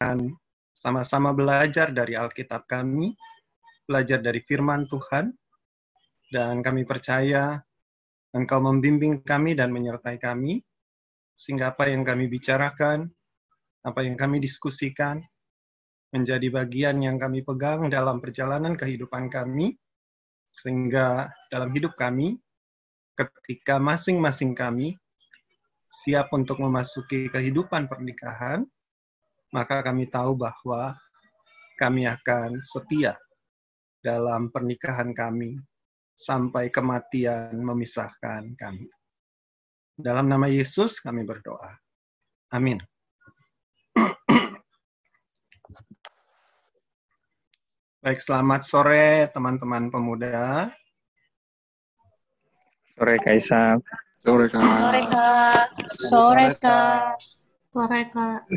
akan sama-sama belajar dari Alkitab kami, belajar dari firman Tuhan, dan kami percaya Engkau membimbing kami dan menyertai kami, sehingga apa yang kami bicarakan, apa yang kami diskusikan, menjadi bagian yang kami pegang dalam perjalanan kehidupan kami, sehingga dalam hidup kami, ketika masing-masing kami siap untuk memasuki kehidupan pernikahan, maka kami tahu bahwa kami akan setia dalam pernikahan kami sampai kematian memisahkan kami. Dalam nama Yesus kami berdoa. Amin. Baik, selamat sore teman-teman pemuda. Sore Kaisar. Sore Kak. Sore Kak. Sore Kak. Sore Kak.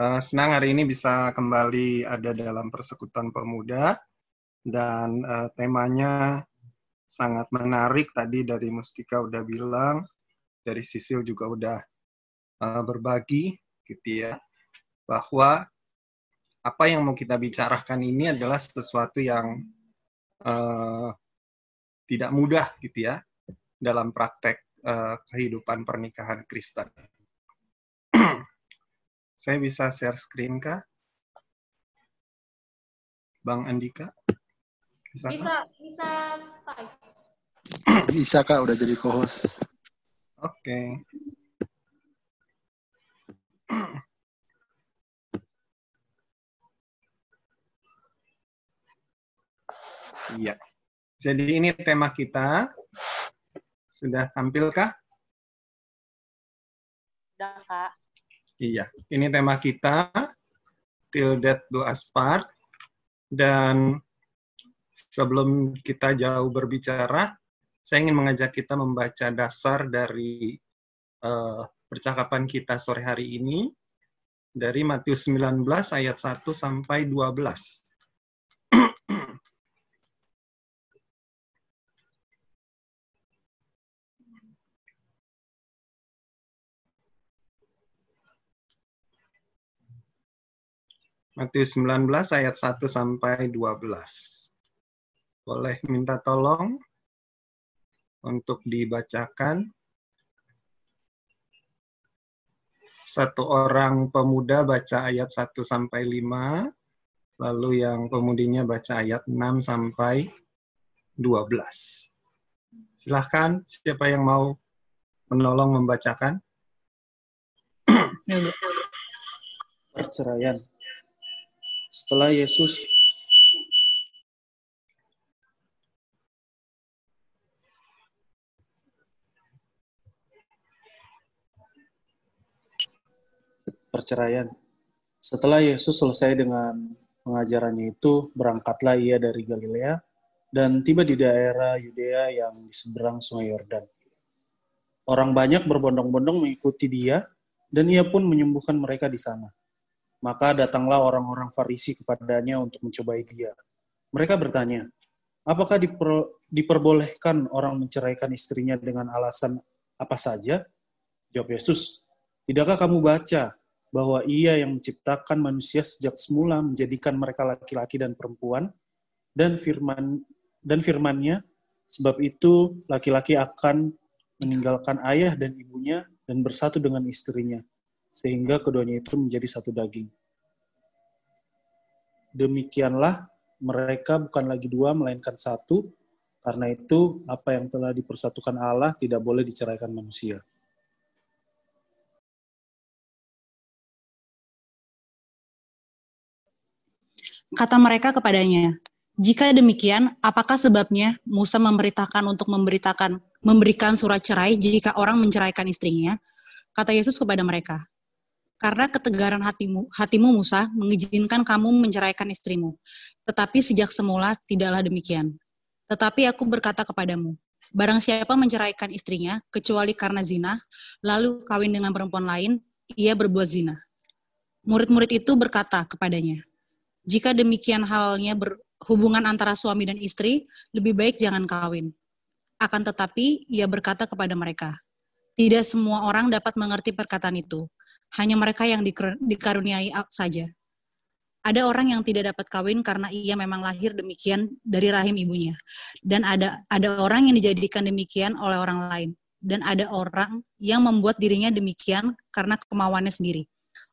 Uh, senang hari ini bisa kembali ada dalam persekutuan pemuda dan uh, temanya sangat menarik tadi dari Mustika udah bilang dari Sisil juga udah uh, berbagi gitu ya bahwa apa yang mau kita bicarakan ini adalah sesuatu yang uh, tidak mudah gitu ya dalam praktek uh, kehidupan pernikahan Kristen. Saya bisa share screen kah? Bang Andika? Bisa, bisa, bisa Pak. Bisa Kak, udah jadi co-host. Oke. Iya. Jadi ini tema kita. Sudah tampilkah? Udah, Kak. Iya. Ini tema kita. Till Death Do Us Part. Dan sebelum kita jauh berbicara, saya ingin mengajak kita membaca dasar dari uh, percakapan kita sore hari ini dari Matius 19 ayat 1 sampai 12. Matius 19 ayat 1 sampai 12. Boleh minta tolong untuk dibacakan. Satu orang pemuda baca ayat 1 sampai 5, lalu yang pemudinya baca ayat 6 sampai 12. Silahkan, siapa yang mau menolong membacakan? Perceraian. Setelah Yesus perceraian. Setelah Yesus selesai dengan pengajarannya itu, berangkatlah ia dari Galilea dan tiba di daerah Yudea yang di seberang Sungai Yordan. Orang banyak berbondong-bondong mengikuti dia, dan ia pun menyembuhkan mereka di sana. Maka datanglah orang-orang Farisi kepadanya untuk mencobai dia. Mereka bertanya, apakah diper, diperbolehkan orang menceraikan istrinya dengan alasan apa saja? Jawab Yesus, tidakkah kamu baca bahwa ia yang menciptakan manusia sejak semula menjadikan mereka laki-laki dan perempuan dan firman dan firmannya sebab itu laki-laki akan meninggalkan ayah dan ibunya dan bersatu dengan istrinya sehingga keduanya itu menjadi satu daging. Demikianlah mereka bukan lagi dua melainkan satu. Karena itu apa yang telah dipersatukan Allah tidak boleh diceraikan manusia. Kata mereka kepadanya, jika demikian, apakah sebabnya Musa memberitakan untuk memberitakan memberikan surat cerai jika orang menceraikan istrinya? Kata Yesus kepada mereka, karena ketegaran hatimu, hatimu Musa mengizinkan kamu menceraikan istrimu. Tetapi sejak semula tidaklah demikian. Tetapi aku berkata kepadamu, barang siapa menceraikan istrinya, kecuali karena zina, lalu kawin dengan perempuan lain, ia berbuat zina. Murid-murid itu berkata kepadanya, jika demikian halnya berhubungan antara suami dan istri, lebih baik jangan kawin. Akan tetapi, ia berkata kepada mereka, tidak semua orang dapat mengerti perkataan itu, Hanya mereka yang dikaruniai saja. Ada orang yang tidak dapat kawin karena ia memang lahir demikian dari rahim ibunya. Dan ada ada orang yang dijadikan demikian oleh orang lain. Dan ada orang yang membuat dirinya demikian karena kemauannya sendiri.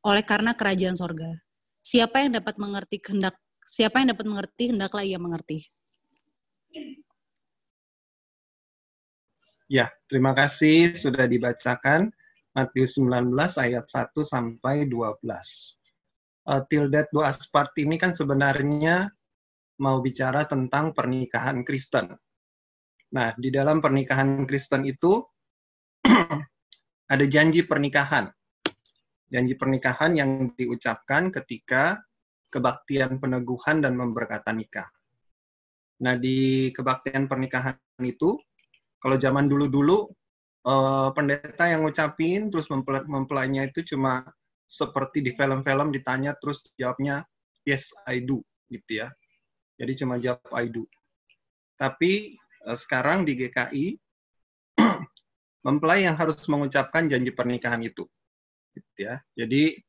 Oleh karena kerajaan sorga. Siapa yang dapat mengerti kehendak siapa yang dapat mengerti hendaklah ia mengerti. Ya, terima kasih sudah dibacakan Matius 19 ayat 1 sampai 12 uh, till death do part ini kan sebenarnya mau bicara tentang pernikahan Kristen. Nah, di dalam pernikahan Kristen itu ada janji pernikahan. Janji pernikahan yang diucapkan ketika kebaktian peneguhan dan memberkatan nikah. Nah, di kebaktian pernikahan itu, kalau zaman dulu-dulu, uh, pendeta yang ngucapin, terus mempelainya itu cuma seperti di film-film ditanya terus jawabnya yes I do gitu ya. Jadi cuma jawab I do. Tapi uh, sekarang di GKI mempelai yang harus mengucapkan janji pernikahan itu. Gitu ya. Jadi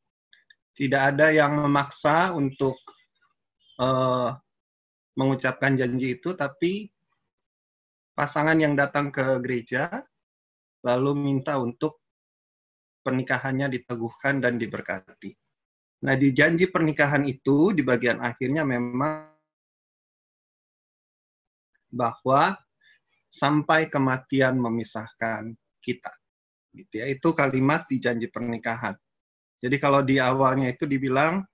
tidak ada yang memaksa untuk uh, mengucapkan janji itu, tapi pasangan yang datang ke gereja lalu minta untuk pernikahannya diteguhkan dan diberkati. Nah, di janji pernikahan itu di bagian akhirnya memang bahwa sampai kematian memisahkan kita. Gitu ya. Itu kalimat di janji pernikahan. Jadi kalau di awalnya itu dibilang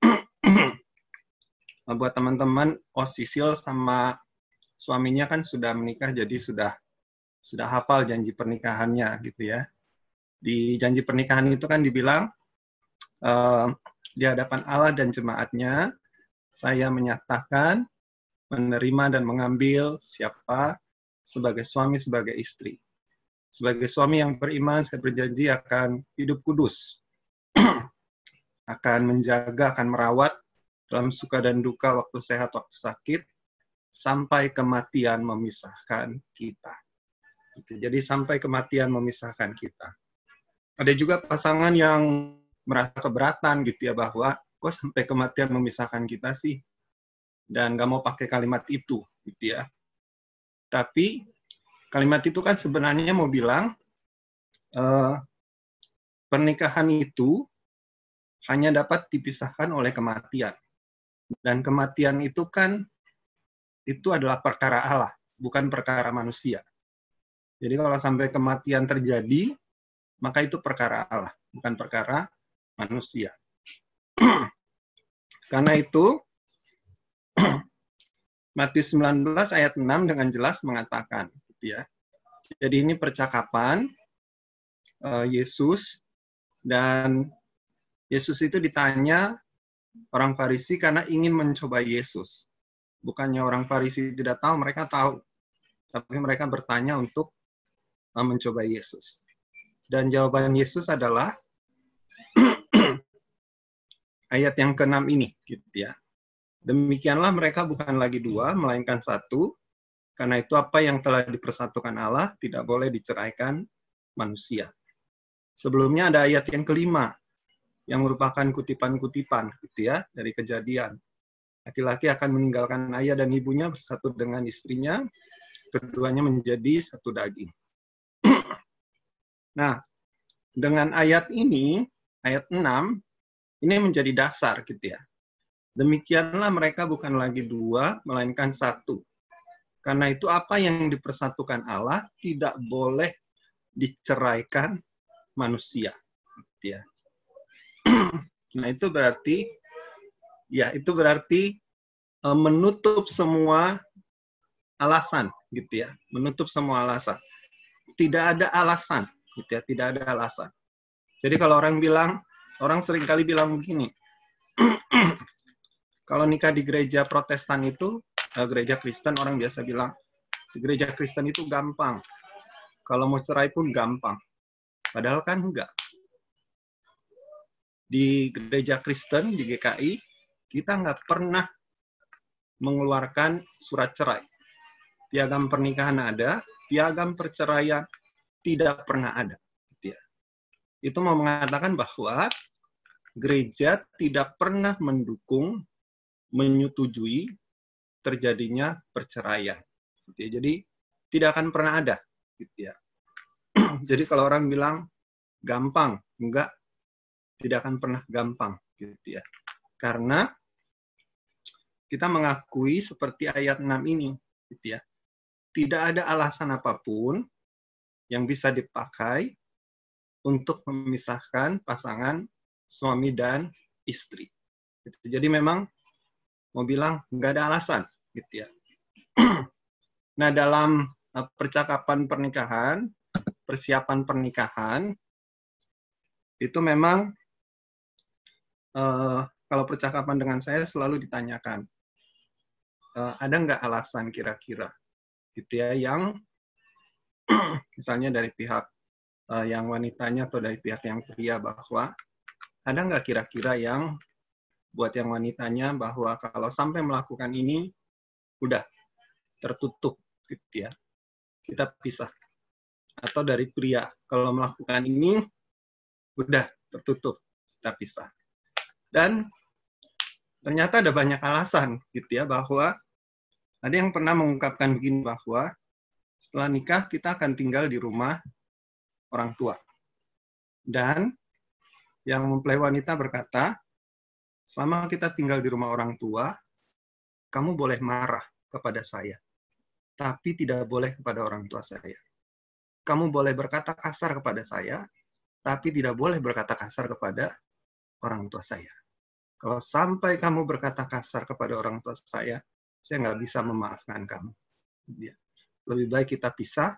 buat teman-teman oh Sisil sama suaminya kan sudah menikah jadi sudah sudah hafal janji pernikahannya gitu ya. Di janji pernikahan itu kan dibilang uh, di hadapan Allah dan jemaatnya saya menyatakan menerima dan mengambil siapa sebagai suami sebagai istri. Sebagai suami yang beriman saya berjanji akan hidup kudus. Akan menjaga akan merawat dalam suka dan duka waktu sehat waktu sakit sampai kematian memisahkan kita. Jadi sampai kematian memisahkan kita ada juga pasangan yang merasa keberatan gitu ya bahwa kok sampai kematian memisahkan kita sih dan nggak mau pakai kalimat itu gitu ya. Tapi kalimat itu kan sebenarnya mau bilang uh, pernikahan itu hanya dapat dipisahkan oleh kematian. Dan kematian itu kan itu adalah perkara Allah, bukan perkara manusia. Jadi kalau sampai kematian terjadi, maka itu perkara Allah, bukan perkara manusia. Karena itu, Matius 19 ayat 6 dengan jelas mengatakan, gitu ya. Jadi ini percakapan uh, Yesus dan Yesus itu ditanya orang Farisi karena ingin mencoba Yesus. Bukannya orang Farisi tidak tahu, mereka tahu. Tapi mereka bertanya untuk mencoba Yesus. Dan jawaban Yesus adalah ayat yang keenam ini, gitu ya. Demikianlah mereka bukan lagi dua, melainkan satu. Karena itu apa yang telah dipersatukan Allah tidak boleh diceraikan manusia. Sebelumnya ada ayat yang kelima, yang merupakan kutipan-kutipan, gitu ya, dari kejadian. Laki-laki akan meninggalkan ayah dan ibunya bersatu dengan istrinya, keduanya menjadi satu daging. Nah, dengan ayat ini, ayat 6, ini menjadi dasar gitu ya. Demikianlah mereka bukan lagi dua, melainkan satu. Karena itu apa yang dipersatukan Allah tidak boleh diceraikan manusia. Gitu ya. Nah itu berarti, ya itu berarti e, menutup semua alasan gitu ya, menutup semua alasan. Tidak ada alasan gitu ya, tidak ada alasan. Jadi kalau orang bilang, orang sering kali bilang begini, kalau nikah di gereja Protestan itu, eh, gereja Kristen orang biasa bilang, di gereja Kristen itu gampang. Kalau mau cerai pun gampang. Padahal kan enggak. Di gereja Kristen, di GKI, kita nggak pernah mengeluarkan surat cerai. Piagam pernikahan ada, piagam perceraian tidak pernah ada. Gitu ya. itu mau mengatakan bahwa gereja tidak pernah mendukung, menyetujui terjadinya perceraian. Gitu ya. Jadi tidak akan pernah ada. Gitu ya. Jadi kalau orang bilang gampang, enggak, tidak akan pernah gampang. Karena kita mengakui seperti ayat 6 ini. Tidak ada alasan apa pun yang bisa dipakai untuk memisahkan pasangan suami dan istri. Gitu. Jadi memang mau bilang nggak ada alasan, gitu ya. nah dalam uh, percakapan pernikahan, persiapan pernikahan itu memang uh, kalau percakapan dengan saya selalu ditanyakan uh, ada nggak alasan kira-kira gitu ya yang misalnya dari pihak uh, yang wanitanya atau dari pihak yang pria bahwa ada nggak kira-kira yang buat yang wanitanya bahwa kalau sampai melakukan ini udah tertutup gitu ya kita pisah. Atau dari pria kalau melakukan ini udah tertutup kita pisah. Dan ternyata ada banyak alasan gitu ya bahwa ada yang pernah mengungkapkan begini bahwa setelah nikah kita akan tinggal di rumah orang tua dan yang mempelai wanita berkata, selama kita tinggal di rumah orang tua, kamu boleh marah kepada saya, tapi tidak boleh kepada orang tua saya. Kamu boleh berkata kasar kepada saya, tapi tidak boleh berkata kasar kepada orang tua saya. Kalau sampai kamu berkata kasar kepada orang tua saya, saya nggak bisa memaafkan kamu. Lebih baik kita pisah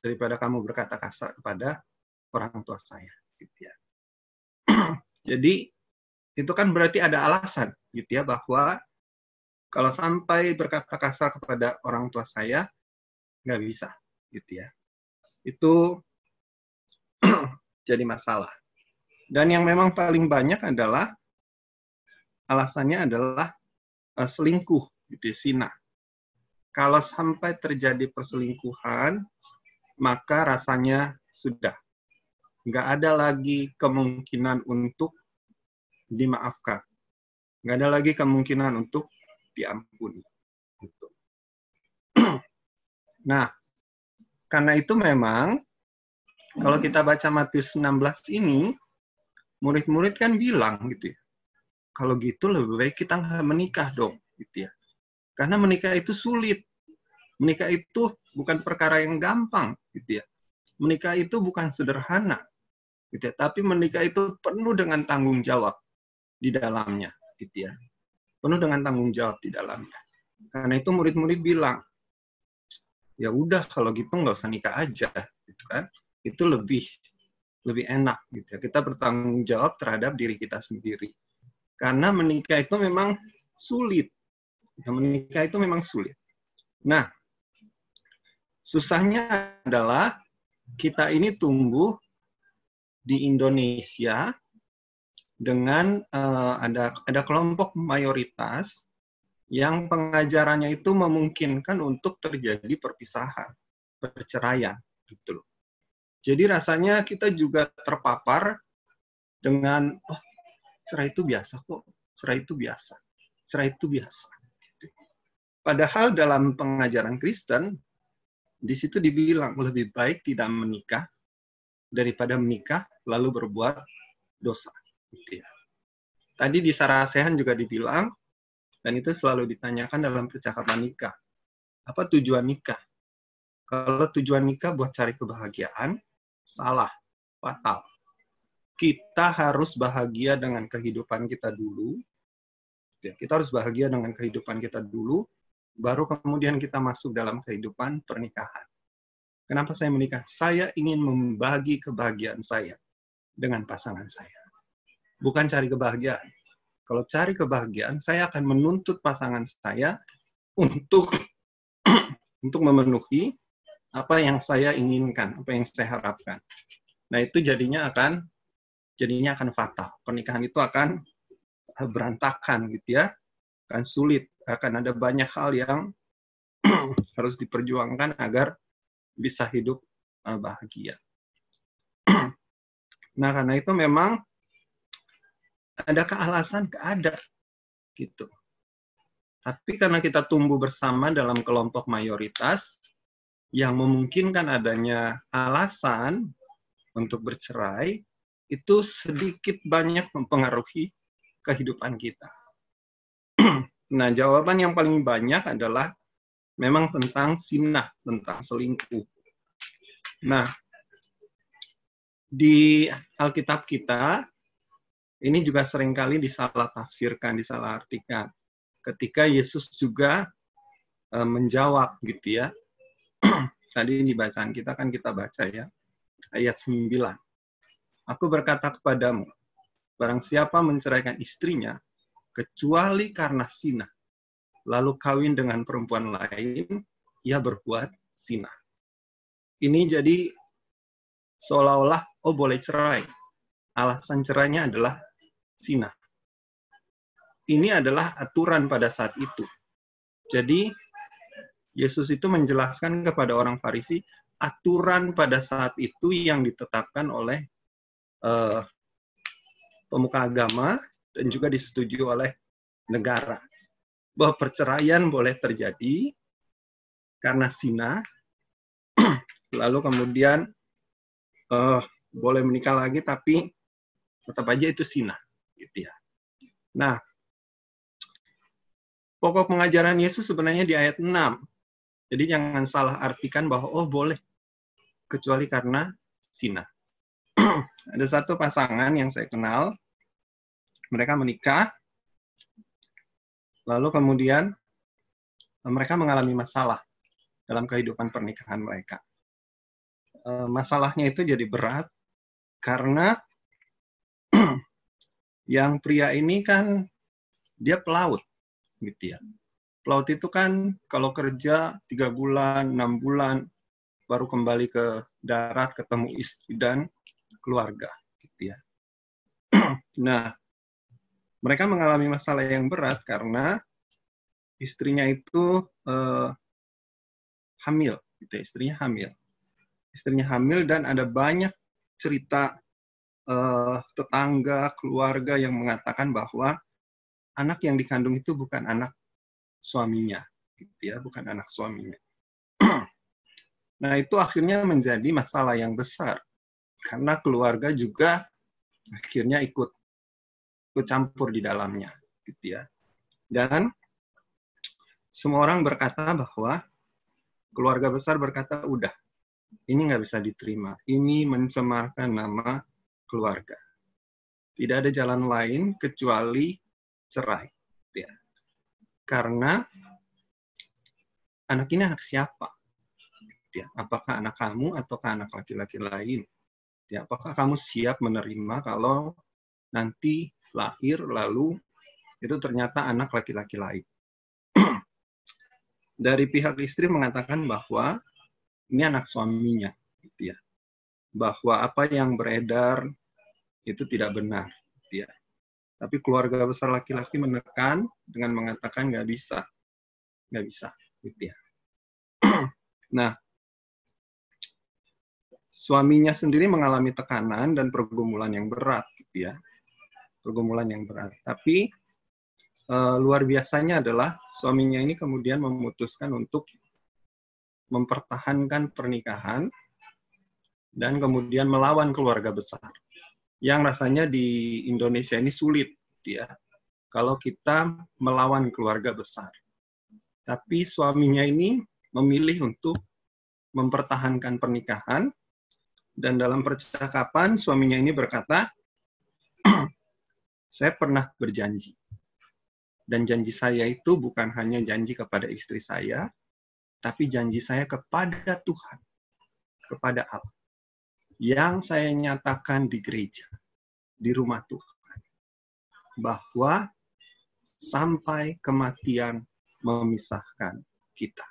daripada kamu berkata kasar kepada orang tua saya. Gitu ya. Jadi itu kan berarti ada alasan gitu ya bahwa kalau sampai berkata kasar kepada orang tua saya nggak bisa gitu ya. Itu jadi masalah. Dan yang memang paling banyak adalah alasannya adalah uh, selingkuh gitu ya, sina. Kalau sampai terjadi perselingkuhan, maka rasanya sudah nggak ada lagi kemungkinan untuk dimaafkan. Nggak ada lagi kemungkinan untuk diampuni. Gitu. nah, karena itu memang kalau kita baca Matius 16 ini, murid-murid kan bilang gitu ya, kalau gitu lebih baik kita menikah dong, gitu ya. Karena menikah itu sulit. Menikah itu bukan perkara yang gampang, gitu ya. Menikah itu bukan sederhana gitu ya. Tapi menikah itu penuh dengan tanggung jawab di dalamnya, gitu ya. Penuh dengan tanggung jawab di dalamnya. Karena itu murid-murid bilang, ya udah kalau gitu nggak usah nikah aja, gitu kan? Itu lebih lebih enak, gitu ya. Kita bertanggung jawab terhadap diri kita sendiri. Karena menikah itu memang sulit. Ya, menikah itu memang sulit. Nah, susahnya adalah kita ini tumbuh di Indonesia dengan uh, ada ada kelompok mayoritas yang pengajarannya itu memungkinkan untuk terjadi perpisahan, perceraian gitu. Jadi rasanya kita juga terpapar dengan oh cerai itu biasa kok, cerai itu biasa, cerai itu biasa. Padahal dalam pengajaran Kristen di situ dibilang lebih baik tidak menikah daripada menikah lalu berbuat dosa. Gitu ya. Tadi di Sarasehan juga dibilang, dan itu selalu ditanyakan dalam percakapan nikah. Apa tujuan nikah? Kalau tujuan nikah buat cari kebahagiaan, salah, fatal. Kita harus bahagia dengan kehidupan kita dulu. Ya, kita harus bahagia dengan kehidupan kita dulu, baru kemudian kita masuk dalam kehidupan pernikahan. Kenapa saya menikah? Saya ingin membagi kebahagiaan saya dengan pasangan saya. Bukan cari kebahagiaan. Kalau cari kebahagiaan, saya akan menuntut pasangan saya untuk untuk memenuhi apa yang saya inginkan, apa yang saya harapkan. Nah, itu jadinya akan jadinya akan fatal. Pernikahan itu akan berantakan gitu ya. Akan sulit, akan ada banyak hal yang harus diperjuangkan agar bisa hidup uh, bahagia. Nah, karena itu memang ada kealasan keada gitu. Tapi karena kita tumbuh bersama dalam kelompok mayoritas yang memungkinkan adanya alasan untuk bercerai, itu sedikit banyak mempengaruhi kehidupan kita. nah, jawaban yang paling banyak adalah memang tentang sinah, tentang selingkuh. Nah, di Alkitab kita, ini juga sering kali disalah tafsirkan, disalah artikan. Ketika Yesus juga e, menjawab gitu ya. Tadi di bacaan kita kan kita baca ya, ayat 9. Aku berkata kepadamu, barang siapa menceraikan istrinya, kecuali karena sina, lalu kawin dengan perempuan lain, ia berbuat sina. Ini jadi seolah-olah, oh boleh cerai. Alasan cerainya adalah sina. Ini adalah aturan pada saat itu. Jadi, Yesus itu menjelaskan kepada orang Farisi aturan pada saat itu yang ditetapkan oleh uh, pemuka agama dan juga disetujui oleh negara bahwa perceraian boleh terjadi karena sina, lalu kemudian uh, boleh menikah lagi tapi tetap aja itu sina, gitu ya. Nah, pokok pengajaran Yesus sebenarnya di ayat 6. Jadi jangan salah artikan bahwa oh boleh kecuali karena sina. Ada satu pasangan yang saya kenal, mereka menikah, Lalu kemudian eh, mereka mengalami masalah dalam kehidupan pernikahan mereka. Eh, masalahnya itu jadi berat karena yang pria ini kan dia pelaut, gitu ya. Pelaut itu kan kalau kerja tiga bulan, enam bulan, baru kembali ke darat ketemu istri dan keluarga, gitu ya. nah, mereka mengalami masalah yang berat karena istrinya itu uh, hamil, gitu ya, istrinya hamil. Istrinya hamil dan ada banyak cerita uh, tetangga, keluarga yang mengatakan bahwa anak yang dikandung itu bukan anak suaminya, gitu ya, bukan anak suaminya. nah, itu akhirnya menjadi masalah yang besar karena keluarga juga akhirnya ikut ikut campur di dalamnya gitu ya. Dan semua orang berkata bahwa keluarga besar berkata udah ini nggak bisa diterima. Ini mencemarkan nama keluarga. Tidak ada jalan lain kecuali cerai. Gitu ya. Karena anak ini anak siapa? Gitu ya. Apakah anak kamu ataukah anak laki-laki lain? Ya, apakah kamu siap menerima kalau nanti lahir lalu itu ternyata anak laki-laki lain. Dari pihak istri mengatakan bahwa ini anak suaminya, gitu ya. Bahwa apa yang beredar itu tidak benar, gitu ya. Tapi keluarga besar laki-laki menekan dengan mengatakan nggak bisa, nggak bisa, gitu ya. nah, suaminya sendiri mengalami tekanan dan pergumulan yang berat, gitu ya pergumulan yang berat. Tapi uh, luar biasanya adalah suaminya ini kemudian memutuskan untuk mempertahankan pernikahan dan kemudian melawan keluarga besar. Yang rasanya di Indonesia ini sulit, ya. Kalau kita melawan keluarga besar. Tapi suaminya ini memilih untuk mempertahankan pernikahan dan dalam percakapan suaminya ini berkata, saya pernah berjanji. Dan janji saya itu bukan hanya janji kepada istri saya, tapi janji saya kepada Tuhan, kepada Allah. Yang saya nyatakan di gereja, di rumah Tuhan. Bahwa sampai kematian memisahkan kita.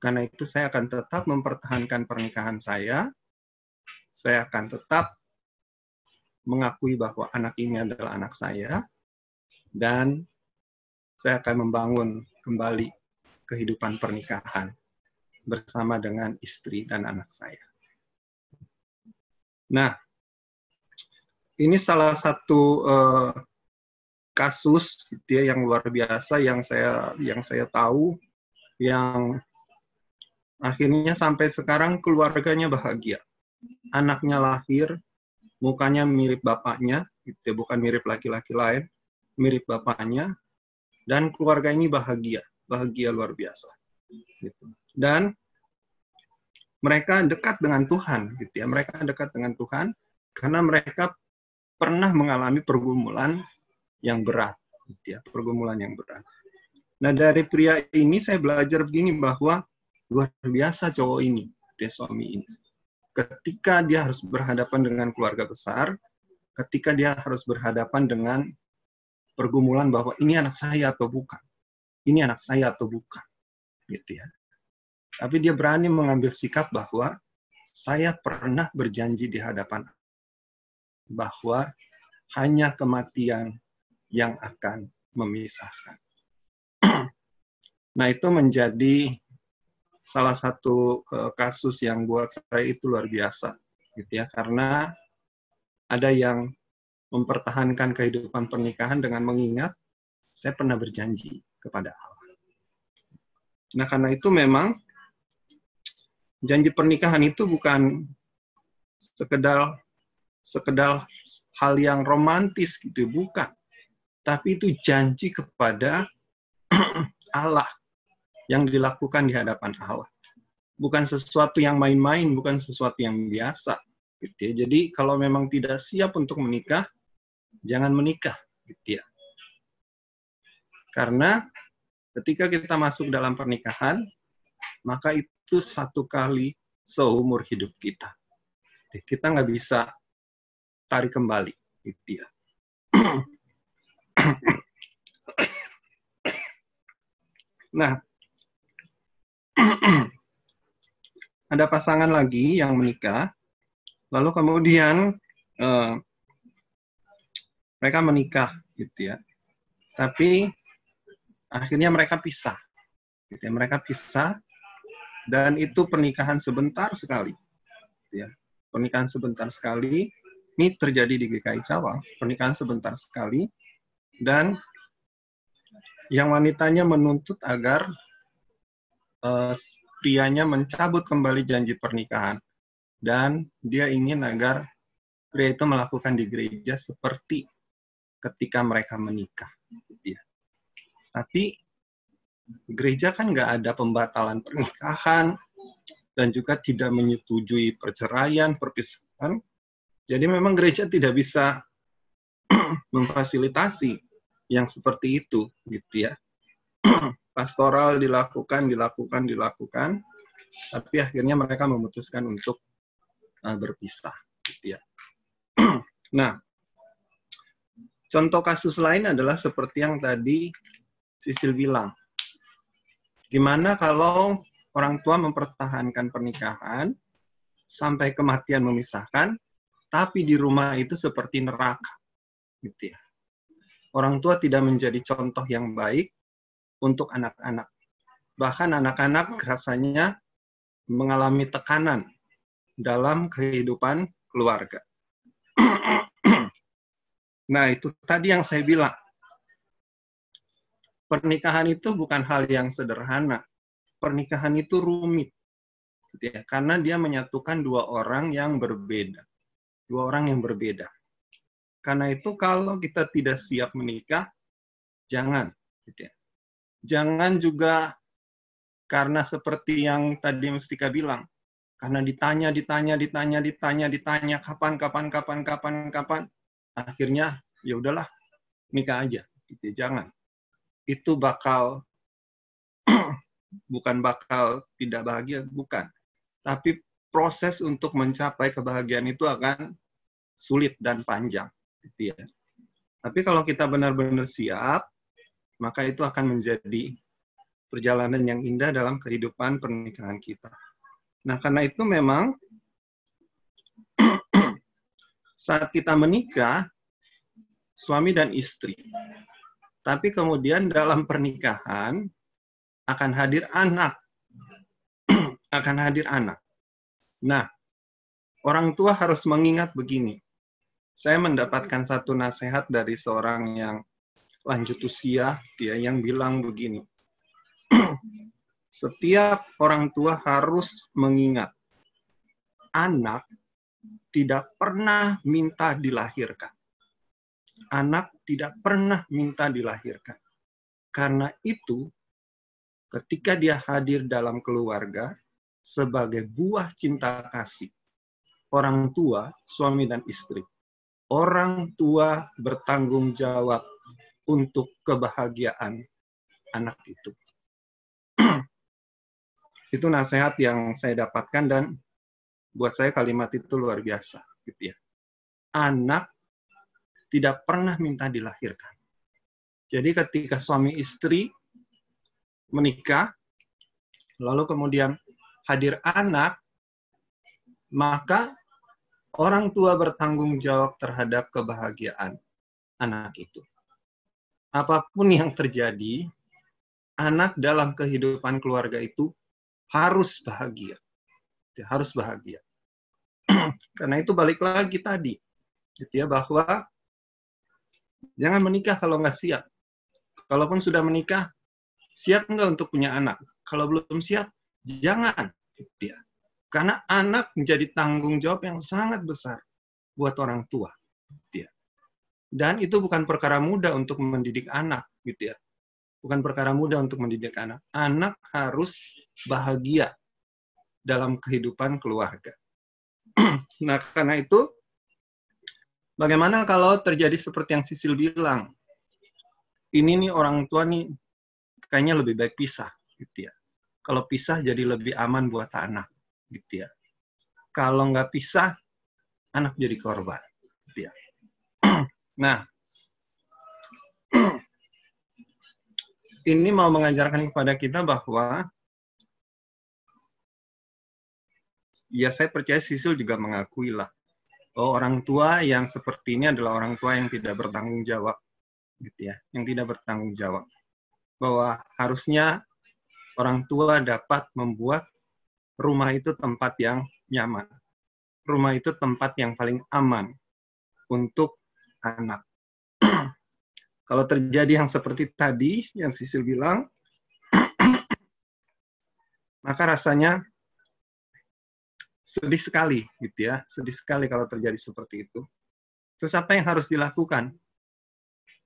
Karena itu saya akan tetap mempertahankan pernikahan saya. Saya akan tetap mengakui bahwa anak ini adalah anak saya dan saya akan membangun kembali kehidupan pernikahan bersama dengan istri dan anak saya. Nah, ini salah satu uh, kasus ya, yang luar biasa yang saya yang saya tahu yang akhirnya sampai sekarang keluarganya bahagia. Anaknya lahir, mukanya mirip bapaknya, gitu ya, bukan mirip laki-laki lain, mirip bapaknya, dan keluarga ini bahagia, bahagia luar biasa. Gitu. Dan mereka dekat dengan Tuhan, gitu ya. Mereka dekat dengan Tuhan karena mereka pernah mengalami pergumulan yang berat, gitu ya, pergumulan yang berat. Nah dari pria ini saya belajar begini bahwa luar biasa cowok ini, dia suami ini. Ketika dia harus berhadapan dengan keluarga besar, ketika dia harus berhadapan dengan pergumulan bahwa ini anak saya atau bukan, ini anak saya atau bukan, gitu ya. Tapi dia berani mengambil sikap bahwa saya pernah berjanji di hadapan bahwa hanya kematian yang akan memisahkan. nah, itu menjadi salah satu uh, kasus yang buat saya itu luar biasa, gitu ya, karena ada yang mempertahankan kehidupan pernikahan dengan mengingat saya pernah berjanji kepada Allah. Nah, karena itu memang janji pernikahan itu bukan sekedar sekedar hal yang romantis gitu, bukan. Tapi itu janji kepada Allah yang dilakukan di hadapan Allah. Bukan sesuatu yang main-main, bukan sesuatu yang biasa. Gitu ya. Jadi kalau memang tidak siap untuk menikah, jangan menikah. Gitu ya. Karena ketika kita masuk dalam pernikahan, maka itu satu kali seumur hidup kita. Kita nggak bisa tarik kembali. Gitu ya. nah, ada pasangan lagi yang menikah, lalu kemudian uh, mereka menikah, gitu ya. Tapi akhirnya mereka pisah, gitu ya. Mereka pisah dan itu pernikahan sebentar sekali, gitu ya. Pernikahan sebentar sekali. Ini terjadi di GKI Cawang, pernikahan sebentar sekali dan yang wanitanya menuntut agar uh, prianya mencabut kembali janji pernikahan dan dia ingin agar pria itu melakukan di gereja seperti ketika mereka menikah. Gitu ya. Tapi gereja kan nggak ada pembatalan pernikahan dan juga tidak menyetujui perceraian, perpisahan. Jadi memang gereja tidak bisa memfasilitasi yang seperti itu gitu ya. Pastoral dilakukan, dilakukan, dilakukan, tapi akhirnya mereka memutuskan untuk uh, berpisah gitu ya. nah, contoh kasus lain adalah seperti yang tadi Sisil bilang. Gimana kalau orang tua mempertahankan pernikahan sampai kematian memisahkan, tapi di rumah itu seperti neraka, gitu ya orang tua tidak menjadi contoh yang baik untuk anak-anak. Bahkan anak-anak rasanya mengalami tekanan dalam kehidupan keluarga. nah, itu tadi yang saya bilang. Pernikahan itu bukan hal yang sederhana. Pernikahan itu rumit. Gitu ya, karena dia menyatukan dua orang yang berbeda. Dua orang yang berbeda. Karena itu kalau kita tidak siap menikah, jangan. Gitu ya. Jangan juga karena seperti yang tadi Mestika bilang, karena ditanya, ditanya, ditanya, ditanya, ditanya, kapan, kapan, kapan, kapan, kapan, akhirnya ya udahlah nikah aja. Gitu. Ya. Jangan. Itu bakal bukan bakal tidak bahagia, bukan. Tapi proses untuk mencapai kebahagiaan itu akan sulit dan panjang gitu ya. Tapi kalau kita benar-benar siap, maka itu akan menjadi perjalanan yang indah dalam kehidupan pernikahan kita. Nah, karena itu memang saat kita menikah, suami dan istri. Tapi kemudian dalam pernikahan akan hadir anak. akan hadir anak. Nah, orang tua harus mengingat begini. Saya mendapatkan satu nasihat dari seorang yang lanjut usia, dia yang bilang begini. Setiap orang tua harus mengingat anak tidak pernah minta dilahirkan. Anak tidak pernah minta dilahirkan. Karena itu, ketika dia hadir dalam keluarga sebagai buah cinta kasih, orang tua, suami dan istri, orang tua bertanggung jawab untuk kebahagiaan anak itu. itu nasihat yang saya dapatkan dan buat saya kalimat itu luar biasa gitu ya. Anak tidak pernah minta dilahirkan. Jadi ketika suami istri menikah lalu kemudian hadir anak maka orang tua bertanggung jawab terhadap kebahagiaan anak itu. Apa pun yang terjadi, anak dalam kehidupan keluarga itu harus bahagia harus bahagia. Karena itu balik lagi tadi, gitu ya bahwa jangan menikah kalau nggak siap. Kalaupun sudah menikah, siap nggak untuk punya anak? Kalau belum siap, jangan, gitu ya. Karena anak menjadi tanggung jawab yang sangat besar buat orang tua. Dan itu bukan perkara mudah untuk mendidik anak, gitu ya. Bukan perkara mudah untuk mendidik anak. Anak harus bahagia dalam kehidupan keluarga. nah, karena itu, bagaimana kalau terjadi seperti yang Sisil bilang? Ini nih orang tua nih kayaknya lebih baik pisah, gitu ya. Kalau pisah jadi lebih aman buat anak, gitu ya. Kalau nggak pisah, anak jadi korban. Nah, ini mau mengajarkan kepada kita bahwa ya saya percaya Sisil juga mengakui lah oh orang tua yang seperti ini adalah orang tua yang tidak bertanggung jawab gitu ya yang tidak bertanggung jawab. Bahwa harusnya orang tua dapat membuat rumah itu tempat yang nyaman rumah itu tempat yang paling aman untuk anak. Kalau terjadi yang seperti tadi yang Sisil bilang maka rasanya sedih sekali gitu ya. Sedih sekali kalau terjadi seperti itu. Terus apa yang harus dilakukan?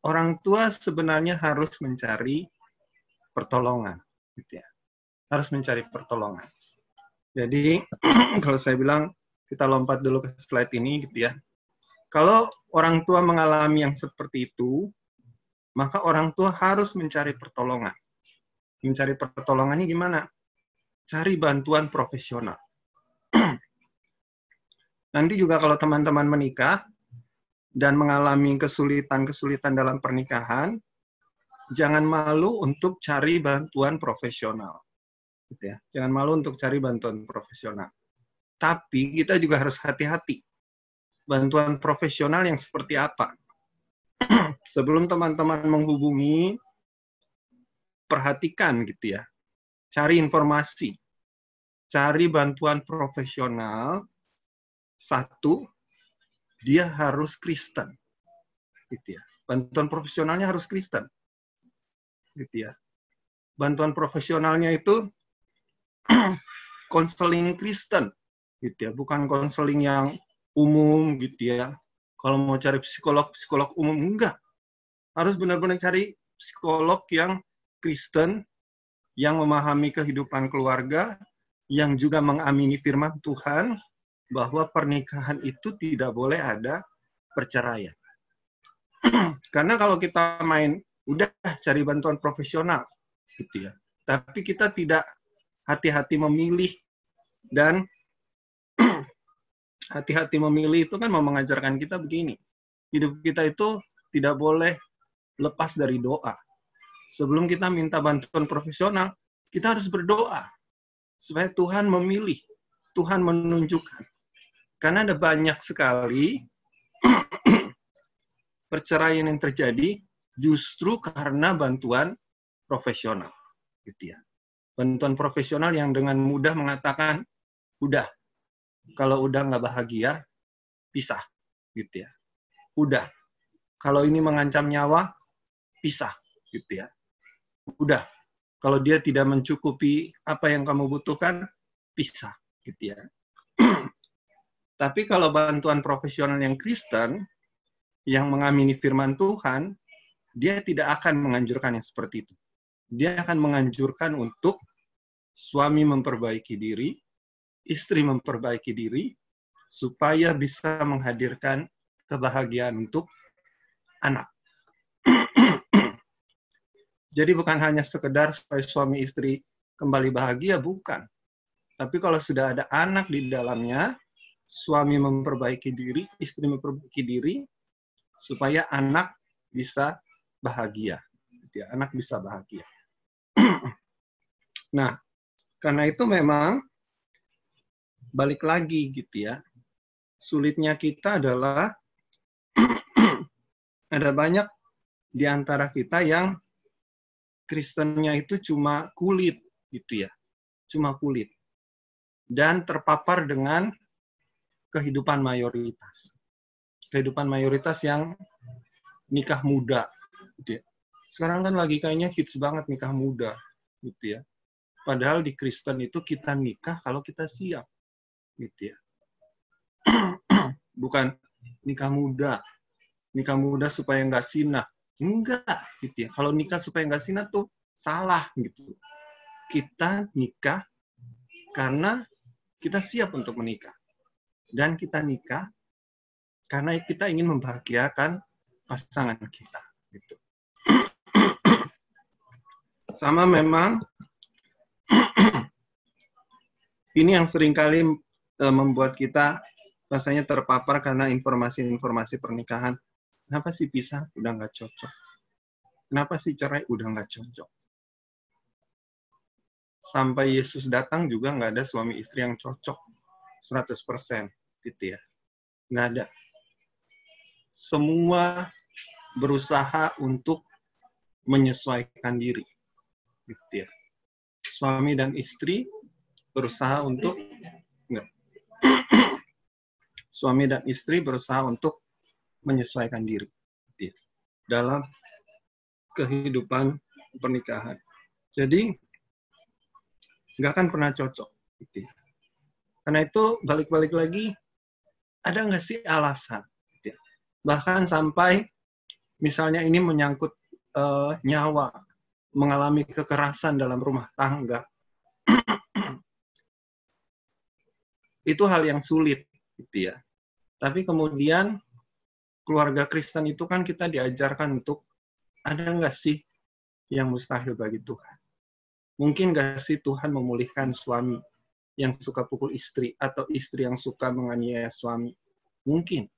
Orang tua sebenarnya harus mencari pertolongan gitu ya. Harus mencari pertolongan. Jadi kalau saya bilang kita lompat dulu ke slide ini gitu ya kalau orang tua mengalami yang seperti itu maka orang tua harus mencari pertolongan mencari pertolongannya gimana cari bantuan profesional Nanti juga kalau teman-teman menikah dan mengalami kesulitan-kesulitan dalam pernikahan, jangan malu untuk cari bantuan profesional. Gitu ya. Jangan malu untuk cari bantuan profesional. Tapi kita juga harus hati-hati. Bantuan profesional yang seperti apa? Sebelum teman-teman menghubungi, perhatikan gitu ya. Cari informasi. Cari bantuan profesional satu, dia harus Kristen. Gitu ya. Bantuan profesionalnya harus Kristen. Gitu ya. Bantuan profesionalnya itu konseling Kristen. Gitu ya. Bukan konseling yang umum gitu ya. Kalau mau cari psikolog, psikolog umum enggak. Harus benar-benar cari psikolog yang Kristen, yang memahami kehidupan keluarga, yang juga mengamini firman Tuhan, bahwa pernikahan itu tidak boleh ada perceraian. Karena kalau kita main udah cari bantuan profesional gitu ya. Tapi kita tidak hati-hati memilih dan hati-hati memilih itu kan mau mengajarkan kita begini. Hidup kita itu tidak boleh lepas dari doa. Sebelum kita minta bantuan profesional, kita harus berdoa supaya Tuhan memilih, Tuhan menunjukkan. Karena ada banyak sekali perceraian yang terjadi justru karena bantuan profesional, gitu ya. Bantuan profesional yang dengan mudah mengatakan, udah, kalau udah nggak bahagia, pisah, gitu ya. Udah. Kalau ini mengancam nyawa, pisah, gitu ya. Udah. Kalau dia tidak mencukupi apa yang kamu butuhkan, pisah, gitu ya. Tapi kalau bantuan profesional yang Kristen, yang mengamini firman Tuhan, dia tidak akan menganjurkan yang seperti itu. Dia akan menganjurkan untuk suami memperbaiki diri, istri memperbaiki diri, supaya bisa menghadirkan kebahagiaan untuk anak. Jadi bukan hanya sekedar supaya suami istri kembali bahagia, bukan. Tapi kalau sudah ada anak di dalamnya, suami memperbaiki diri, istri memperbaiki diri, supaya anak bisa bahagia. Gitu ya, anak bisa bahagia. nah, karena itu memang balik lagi gitu ya. Sulitnya kita adalah ada banyak di antara kita yang Kristennya itu cuma kulit gitu ya. Cuma kulit. Dan terpapar dengan kehidupan mayoritas. Kehidupan mayoritas yang nikah muda. Gitu ya. Sekarang kan lagi kayaknya hits banget nikah muda. Gitu ya. Padahal di Kristen itu kita nikah kalau kita siap. Gitu ya. Bukan nikah muda. Nikah muda supaya nggak sinah Enggak, gitu ya. Kalau nikah supaya nggak sinat tuh salah gitu. Kita nikah karena kita siap untuk menikah. Dan kita nikah karena kita ingin membahagiakan pasangan kita. Gitu. Sama memang ini yang sering kali eh, membuat kita rasanya terpapar karena informasi-informasi pernikahan Kenapa sih pisah udah nggak cocok? Kenapa sih cerai udah nggak cocok? Sampai Yesus datang juga nggak ada suami istri yang cocok 100% gitu ya. Nggak ada. Semua berusaha untuk menyesuaikan diri. Gitu ya. Suami dan istri berusaha untuk enggak. Suami dan istri berusaha untuk menyesuaikan diri dalam kehidupan pernikahan. Jadi nggak akan pernah cocok. Karena itu balik-balik lagi ada nggak sih alasan? Bahkan sampai misalnya ini menyangkut uh, nyawa, mengalami kekerasan dalam rumah tangga. itu hal yang sulit, gitu ya. Tapi kemudian keluarga Kristen itu kan kita diajarkan untuk ada nggak sih yang mustahil bagi Tuhan? Mungkin nggak sih Tuhan memulihkan suami yang suka pukul istri atau istri yang suka menganiaya suami? Mungkin.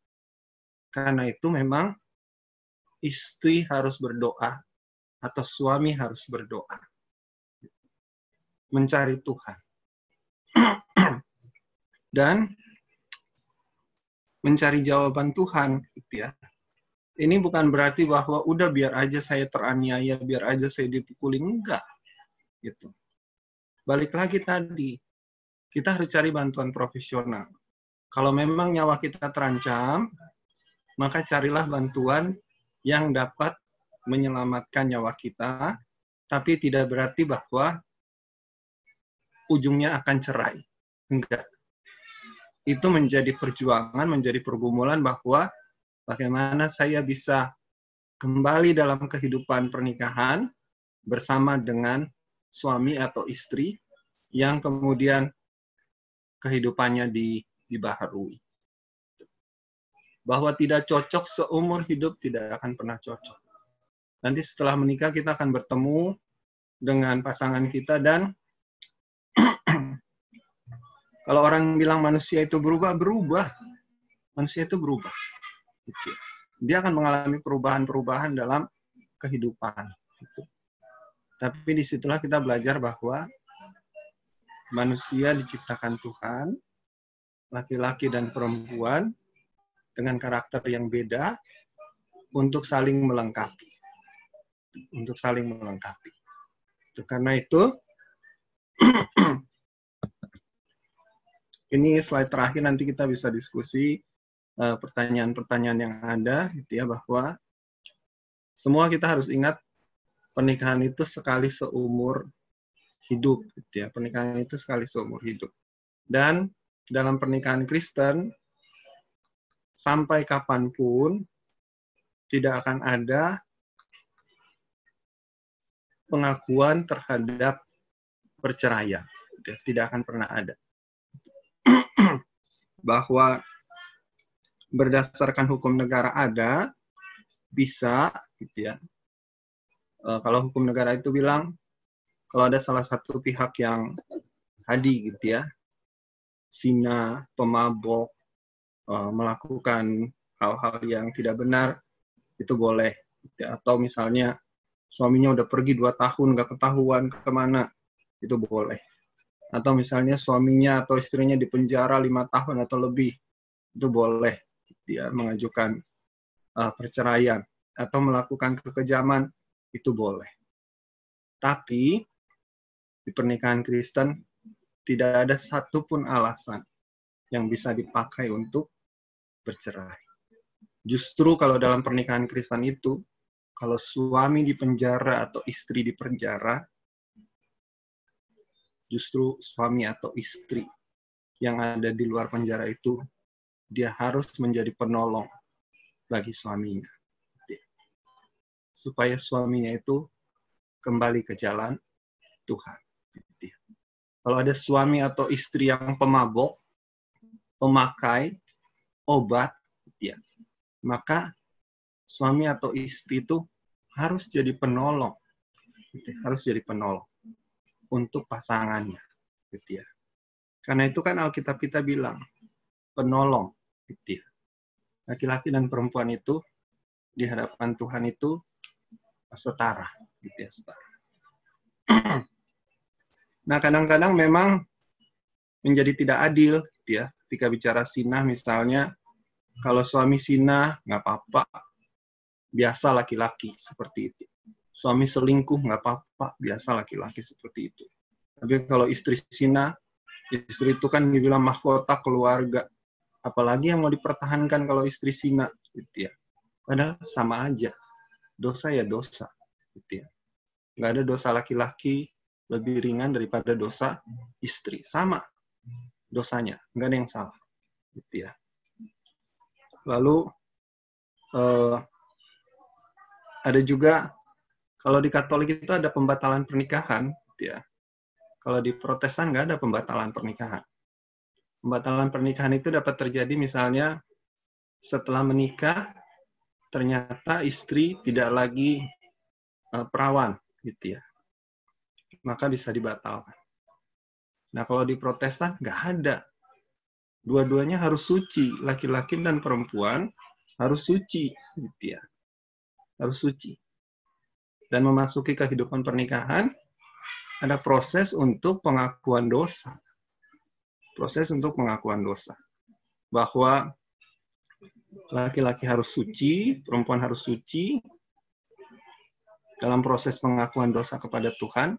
Karena itu memang istri harus berdoa atau suami harus berdoa. Mencari Tuhan. Dan mencari jawaban Tuhan gitu ya. Ini bukan berarti bahwa udah biar aja saya teraniaya, biar aja saya dipukuli enggak gitu. Balik lagi tadi, kita harus cari bantuan profesional. Kalau memang nyawa kita terancam, maka carilah bantuan yang dapat menyelamatkan nyawa kita, tapi tidak berarti bahwa ujungnya akan cerai. Enggak itu menjadi perjuangan, menjadi pergumulan bahwa bagaimana saya bisa kembali dalam kehidupan pernikahan bersama dengan suami atau istri yang kemudian kehidupannya di, dibaharui. Bahwa tidak cocok seumur hidup tidak akan pernah cocok. Nanti setelah menikah kita akan bertemu dengan pasangan kita dan kalau orang bilang manusia itu berubah, berubah. Manusia itu berubah. Gitu. Dia akan mengalami perubahan-perubahan dalam kehidupan. Gitu. Tapi di situlah kita belajar bahwa manusia diciptakan Tuhan, laki-laki dan perempuan dengan karakter yang beda untuk saling melengkapi. Untuk saling melengkapi. Karena itu ini slide terakhir nanti kita bisa diskusi eh, pertanyaan-pertanyaan yang ada gitu ya bahwa semua kita harus ingat pernikahan itu sekali seumur hidup gitu ya. Pernikahan itu sekali seumur hidup. Dan dalam pernikahan Kristen sampai kapan pun tidak akan ada pengakuan terhadap perceraian. Gitu ya. Tidak akan pernah ada. Bahwa berdasarkan hukum negara ada, bisa, gitu ya. E, kalau hukum negara itu bilang, kalau ada salah satu pihak yang hadi, gitu ya, sina, pemabok, e, melakukan hal-hal yang tidak benar, itu boleh. Gitu ya. Atau misalnya suaminya udah pergi dua tahun, nggak ketahuan ke mana, itu boleh. Atau misalnya suaminya atau istrinya di penjara lima tahun atau lebih, itu boleh dia mengajukan uh, perceraian atau melakukan kekejaman itu boleh. Tapi di pernikahan Kristen tidak ada satupun alasan yang bisa dipakai untuk bercerai. Justru kalau dalam pernikahan Kristen itu, kalau suami di penjara atau istri di penjara, justru suami atau istri yang ada di luar penjara itu, dia harus menjadi penolong bagi suaminya. Supaya suaminya itu kembali ke jalan Tuhan. Kalau ada suami atau istri yang pemabok, pemakai obat, ya, maka suami atau istri itu harus jadi penolong, harus jadi penolong untuk pasangannya, gitu ya. Karena itu kan Alkitab kita bilang penolong, gitu ya laki-laki dan perempuan itu di hadapan Tuhan itu setara, gitu ya, setara. nah, kadang-kadang memang menjadi tidak adil, gitu ya, ketika bicara sinah misalnya, kalau suami sinah nggak apa-apa, biasa laki-laki seperti itu. Suami selingkuh nggak apa-apa, biasa laki-laki seperti itu. Tapi kalau istri sinah, istri itu kan dibilang mahkota keluarga, apalagi yang mau dipertahankan kalau istri sina gitu ya. Padahal sama aja dosa ya dosa gitu ya. Nggak ada dosa laki-laki lebih ringan daripada dosa istri sama dosanya nggak ada yang salah gitu ya. Lalu eh, ada juga kalau di Katolik itu ada pembatalan pernikahan ya. Kalau di Protestan nggak ada pembatalan pernikahan. Pembatalan pernikahan itu dapat terjadi misalnya setelah menikah ternyata istri tidak lagi uh, perawan gitu ya. Maka bisa dibatalkan. Nah kalau di Protestan nggak ada. Dua-duanya harus suci laki-laki dan perempuan harus suci gitu ya. Harus suci dan memasuki kehidupan pernikahan ada proses untuk pengakuan dosa proses untuk pengakuan dosa. Bahwa laki-laki harus suci, perempuan harus suci dalam proses pengakuan dosa kepada Tuhan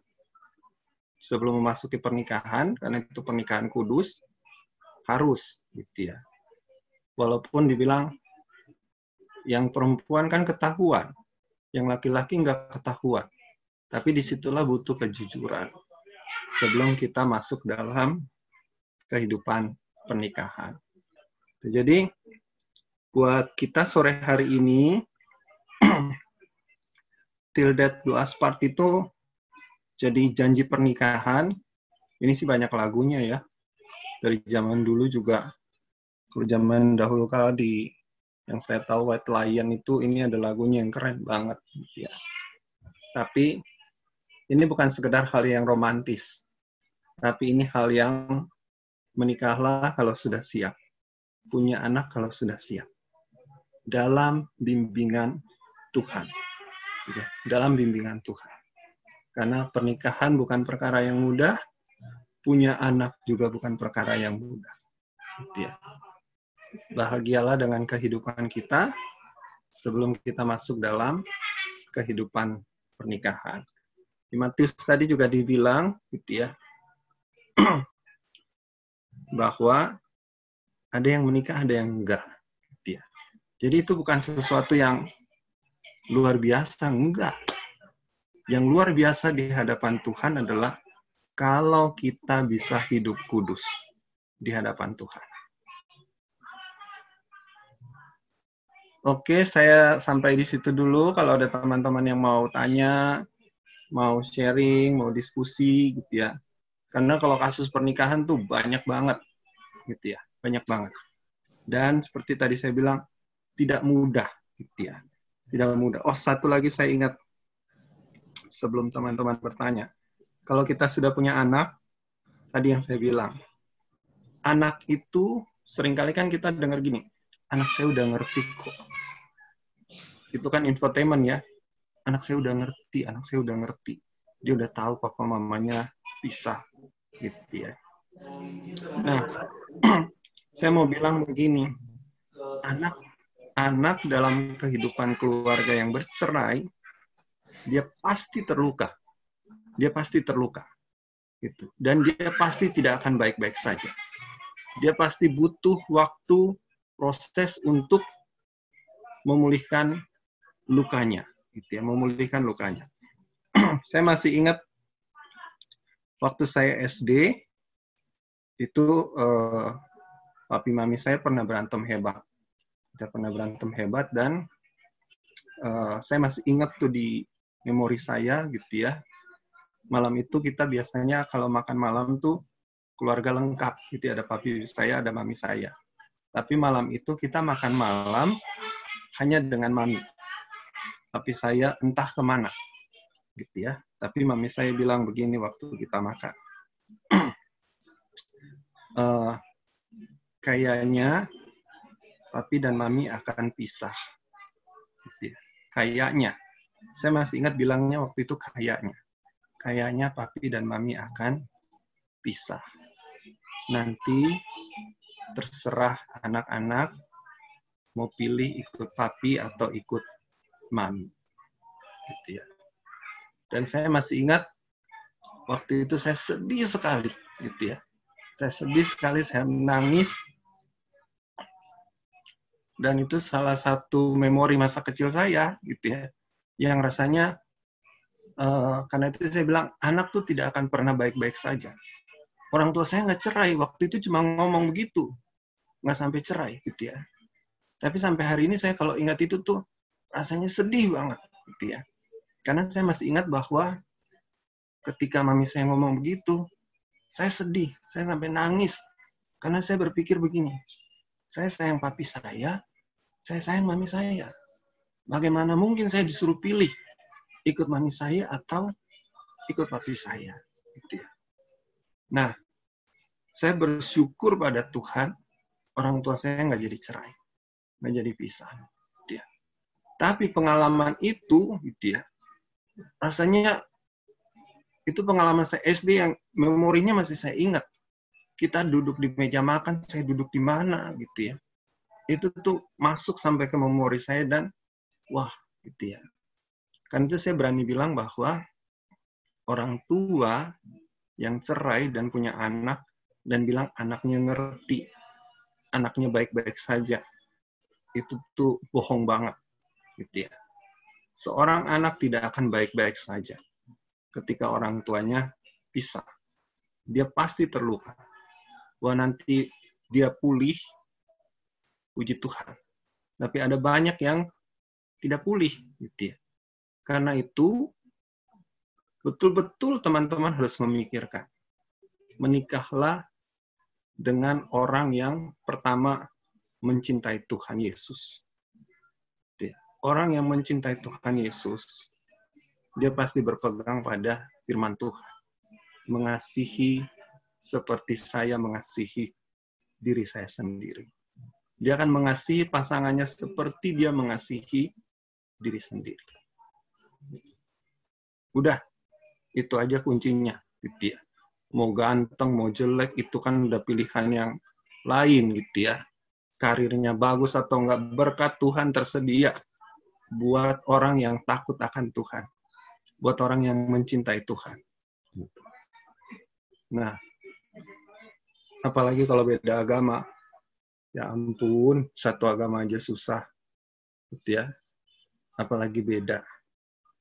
sebelum memasuki pernikahan, karena itu pernikahan kudus, harus, gitu ya. Walaupun dibilang yang perempuan kan ketahuan, yang laki-laki nggak ketahuan. Tapi di situlah butuh kejujuran sebelum kita masuk dalam kehidupan pernikahan. Jadi buat kita sore hari ini Till Death Do Us Part itu jadi janji pernikahan. Ini sih banyak lagunya ya. Dari zaman dulu juga. Zaman dahulu kala di yang saya tahu White Lion itu ini ada lagunya yang keren banget ya. Tapi ini bukan sekedar hal yang romantis. Tapi ini hal yang menikahlah kalau sudah siap. Punya anak kalau sudah siap. Dalam bimbingan Tuhan. Ya, dalam bimbingan Tuhan. Karena pernikahan bukan perkara yang mudah, punya anak juga bukan perkara yang mudah. Ya. Bahagialah dengan kehidupan kita sebelum kita masuk dalam kehidupan pernikahan. Di Matius tadi juga dibilang, gitu ya, bahwa ada yang menikah, ada yang enggak. Gitu ya. Jadi itu bukan sesuatu yang luar biasa, enggak. Yang luar biasa di hadapan Tuhan adalah kalau kita bisa hidup kudus di hadapan Tuhan. Oke, saya sampai di situ dulu. Kalau ada teman-teman yang mau tanya, mau sharing, mau diskusi gitu ya. Karena kalau kasus pernikahan tuh banyak banget gitu ya, banyak banget. Dan seperti tadi saya bilang tidak mudah gitu ya. Tidak mudah. Oh, satu lagi saya ingat sebelum teman-teman bertanya. Kalau kita sudah punya anak, tadi yang saya bilang, anak itu sering kali kan kita dengar gini, anak saya udah ngerti kok. Itu kan infotainment ya. Anak saya udah ngerti, anak saya udah ngerti. Dia udah tahu papa mamanya pisah gitu ya. Nah, saya mau bilang begini, anak anak dalam kehidupan keluarga yang bercerai dia pasti terluka. Dia pasti terluka. Gitu. Dan dia pasti tidak akan baik-baik saja. Dia pasti butuh waktu proses untuk memulihkan lukanya, gitu ya, memulihkan lukanya. saya masih ingat waktu saya SD itu uh, papi mami saya pernah berantem hebat. Kita pernah berantem hebat dan uh, saya masih ingat tuh di memori saya gitu ya. Malam itu kita biasanya kalau makan malam tuh keluarga lengkap gitu ya. Ada papi saya, ada mami saya. Tapi malam itu kita makan malam hanya dengan mami. Tapi saya entah ke mana gitu ya. Tapi mami saya bilang begini waktu kita makan. uh, kayaknya papi dan mami akan pisah. Gitu ya. Kayaknya saya masih ingat bilangnya waktu itu kayaknya. Kayaknya papi dan mami akan pisah. Nanti terserah anak-anak mau pilih ikut papi atau ikut mami. Gitu ya. Dan saya masih ingat waktu itu saya sedih sekali gitu ya. Saya sedih sekali, saya menangis. Dan itu salah satu memori masa kecil saya gitu ya yang rasanya uh, karena itu saya bilang anak tuh tidak akan pernah baik-baik saja. Orang tua saya nggak cerai waktu itu cuma ngomong begitu, nggak sampai cerai gitu ya. Tapi sampai hari ini saya kalau ingat itu tuh rasanya sedih banget gitu ya. Karena saya masih ingat bahwa ketika mami saya ngomong begitu, saya sedih, saya sampai nangis. Karena saya berpikir begini, saya sayang papi saya, saya sayang mami saya. Bagaimana mungkin saya disuruh pilih ikut mami saya atau ikut papi saya? Nah, saya bersyukur pada Tuhan orang tua saya nggak jadi cerai, nggak jadi pisah. Gitu ya. Tapi pengalaman itu, gitu ya, rasanya itu pengalaman saya SD yang memorinya masih saya ingat. Kita duduk di meja makan, saya duduk di mana, gitu ya. Itu tuh masuk sampai ke memori saya dan wah gitu ya. Kan itu saya berani bilang bahwa orang tua yang cerai dan punya anak dan bilang anaknya ngerti, anaknya baik-baik saja, itu tuh bohong banget, gitu ya. Seorang anak tidak akan baik-baik saja ketika orang tuanya pisah. Dia pasti terluka. Wah nanti dia pulih, puji Tuhan. Tapi ada banyak yang tidak pulih gitu ya. Karena itu betul-betul teman-teman harus memikirkan. Menikahlah dengan orang yang pertama mencintai Tuhan Yesus. Orang yang mencintai Tuhan Yesus, dia pasti berpegang pada firman Tuhan. Mengasihi seperti saya mengasihi diri saya sendiri. Dia akan mengasihi pasangannya seperti dia mengasihi diri sendiri. Udah, itu aja kuncinya. Gitu ya. Mau ganteng, mau jelek, itu kan udah pilihan yang lain gitu ya. Karirnya bagus atau enggak, berkat Tuhan tersedia buat orang yang takut akan Tuhan. Buat orang yang mencintai Tuhan. Nah, apalagi kalau beda agama. Ya ampun, satu agama aja susah. Gitu ya. Apalagi beda.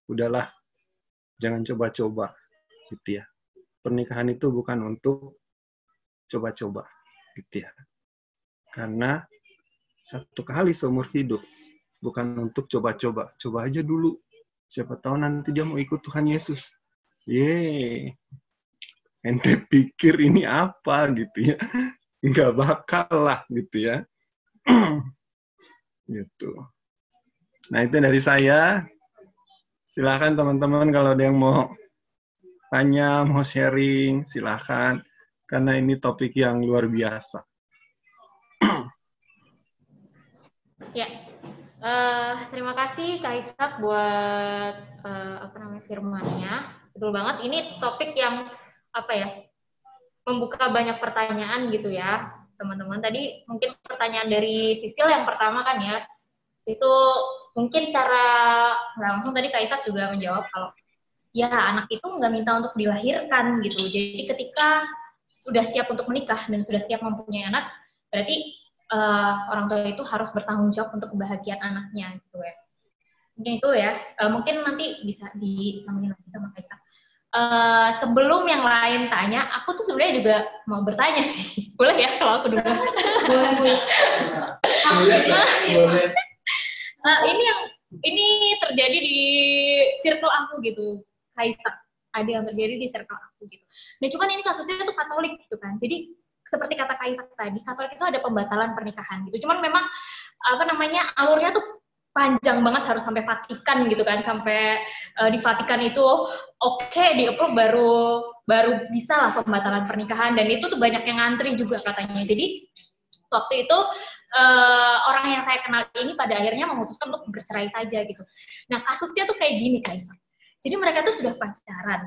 Udahlah, jangan coba-coba. Gitu ya. Pernikahan itu bukan untuk coba-coba. Gitu ya. Karena satu kali seumur hidup. Bukan untuk coba-coba. Coba aja dulu. Siapa tahu nanti dia mau ikut Tuhan Yesus. Yeay. Ente pikir ini apa gitu ya nggak bakal lah gitu ya. gitu. Nah itu dari saya. Silahkan teman-teman kalau ada yang mau tanya, mau sharing, silahkan. Karena ini topik yang luar biasa. ya, uh, terima kasih Kak Isak buat uh, apa namanya firmannya. Betul banget. Ini topik yang apa ya membuka banyak pertanyaan gitu ya teman-teman. Tadi mungkin pertanyaan dari Sisil yang pertama kan ya, itu mungkin secara nggak langsung tadi Kaisak juga menjawab kalau ya anak itu nggak minta untuk dilahirkan gitu. Jadi ketika sudah siap untuk menikah dan sudah siap mempunyai anak, berarti uh, orang tua itu harus bertanggung jawab untuk kebahagiaan anaknya gitu ya. Mungkin itu ya. Uh, mungkin nanti bisa ditambahin lagi sama Kaisak. Uh, sebelum yang lain tanya, aku tuh sebenarnya juga mau bertanya sih. Boleh ya kalau aku dulu? Boleh. Boleh. Uh, ini yang ini terjadi di circle aku gitu, Kaisa. Ada yang terjadi di circle aku gitu. Nah, cuman ini kasusnya tuh Katolik gitu kan. Jadi seperti kata Kaisa tadi, Katolik itu ada pembatalan pernikahan gitu. Cuman memang apa namanya alurnya tuh panjang banget harus sampai Vatikan gitu kan sampai uh, di Vatikan itu oke okay, di approve baru baru bisa lah pembatalan pernikahan dan itu tuh banyak yang ngantri juga katanya jadi waktu itu uh, orang yang saya kenal ini pada akhirnya memutuskan untuk bercerai saja gitu. Nah kasusnya tuh kayak gini Kaisa. Jadi mereka tuh sudah pacaran.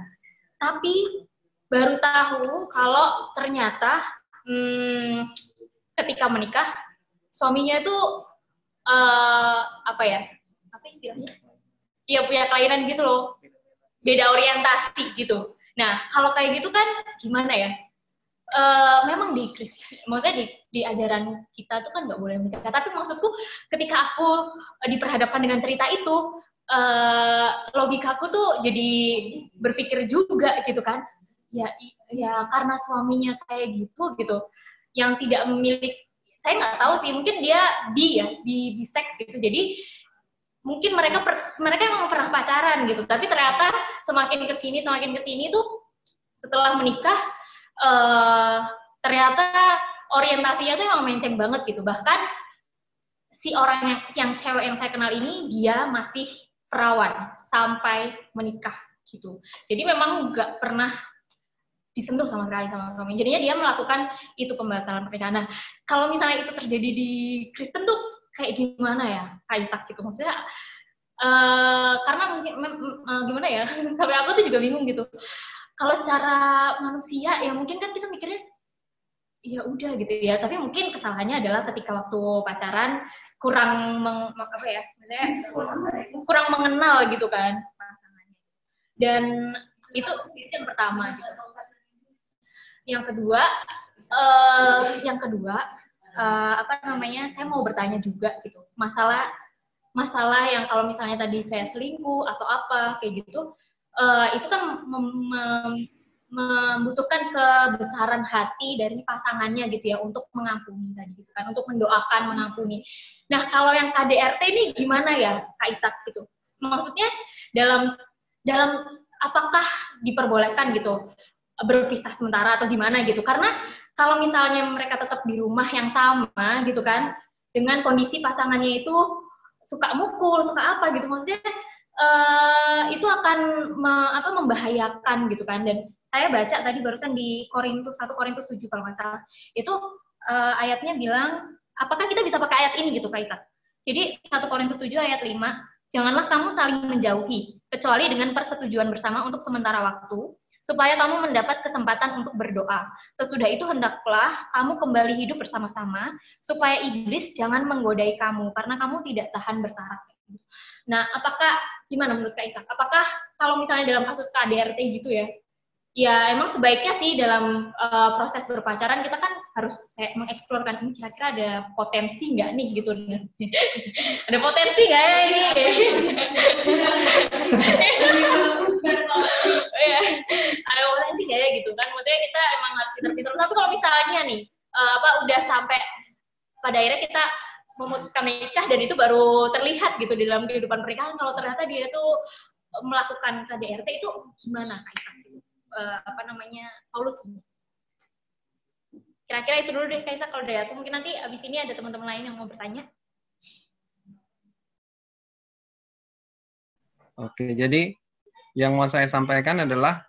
Tapi baru tahu kalau ternyata hmm, ketika menikah suaminya itu uh, apa ya? Apa istilahnya? Iya punya kelainan gitu loh. Beda orientasi gitu. Nah kalau kayak gitu kan gimana ya? Uh, memang di maksudnya di, di ajaran kita tuh kan nggak boleh menikah. Tapi maksudku ketika aku diperhadapkan dengan cerita itu uh, logikaku tuh jadi berpikir juga gitu kan. Ya ya karena suaminya kayak gitu gitu. Yang tidak memiliki saya nggak tahu sih mungkin dia bi ya bi seks gitu. Jadi mungkin mereka per, mereka emang pernah pacaran gitu. Tapi ternyata semakin ke sini semakin ke sini tuh setelah menikah uh, ternyata orientasinya tuh emang menceng banget gitu bahkan si orang yang, yang cewek yang saya kenal ini dia masih perawan sampai menikah gitu jadi memang nggak pernah disentuh sama sekali sama suami. Jadinya dia melakukan itu pembatalan pernikahan. Nah, kalau misalnya itu terjadi di Kristen tuh kayak gimana ya, Kaisak gitu maksudnya? Uh, karena mungkin uh, gimana ya, sampai aku tuh juga bingung gitu. Kalau secara manusia ya mungkin kan kita mikirnya ya udah gitu ya. Tapi mungkin kesalahannya adalah ketika waktu pacaran kurang meng, apa ya maksudnya kurang mengenal gitu kan pasangannya. Dan itu itu yang pertama gitu. Yang kedua uh, yang kedua uh, apa namanya saya mau bertanya juga gitu. Masalah masalah yang kalau misalnya tadi kayak selingkuh atau apa kayak gitu uh, itu kan mem mem membutuhkan kebesaran hati dari pasangannya gitu ya untuk mengampuni tadi gitu kan untuk mendoakan mengampuni. Nah kalau yang KDRT ini gimana ya Kak Isak gitu? Maksudnya dalam dalam apakah diperbolehkan gitu berpisah sementara atau gimana gitu karena kalau misalnya mereka tetap di rumah yang sama gitu kan dengan kondisi pasangannya itu suka mukul suka apa gitu maksudnya uh, itu akan me, apa membahayakan gitu kan dan saya baca tadi barusan di Korintus 1 Korintus 7 kalau nggak salah itu uh, ayatnya bilang apakah kita bisa pakai ayat ini gitu Kaisa jadi 1 Korintus 7 ayat 5 janganlah kamu saling menjauhi kecuali dengan persetujuan bersama untuk sementara waktu supaya kamu mendapat kesempatan untuk berdoa. Sesudah itu hendaklah kamu kembali hidup bersama-sama supaya iblis jangan menggodai kamu karena kamu tidak tahan bertahan. Nah, apakah gimana menurut Kak? Apakah kalau misalnya dalam kasus KDRT gitu ya, ya emang sebaiknya sih dalam uh, proses berpacaran kita kan harus kayak mengeksplorkan ini kira-kira ada potensi nggak nih? Gitu. Ada potensi nggak ya ini? Ya ada potensi nggak ya gitu kan? Maksudnya kita emang harus pinter-pinter. Tapi kalau misalnya nih uh, apa udah sampai pada akhirnya kita memutuskan menikah dan itu baru terlihat gitu di dalam kehidupan pernikahan kalau ternyata dia tuh melakukan KDRT itu gimana Kaisan? Uh, apa namanya solusinya? Kira-kira itu dulu deh Kaisa kalau dari aku mungkin nanti abis ini ada teman-teman lain yang mau bertanya. Oke, jadi yang mau saya sampaikan adalah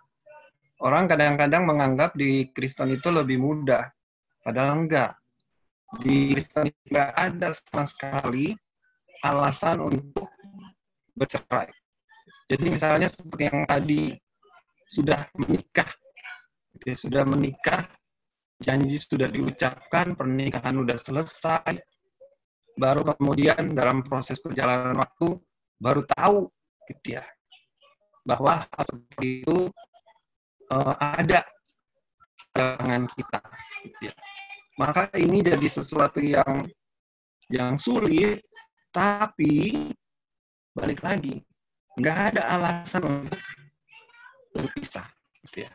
orang kadang-kadang menganggap di Kristen itu lebih mudah, padahal enggak di Kristen tidak ada sama sekali alasan untuk bercerai. Jadi misalnya seperti yang tadi sudah menikah, ya, sudah menikah, janji sudah diucapkan, pernikahan sudah selesai, baru kemudian dalam proses perjalanan waktu baru tahu gitu ya bahwa hal seperti itu uh, ada tangan kita gitu ya. Maka ini jadi sesuatu yang yang sulit, tapi balik lagi, nggak ada alasan untuk berpisah. Gitu ya.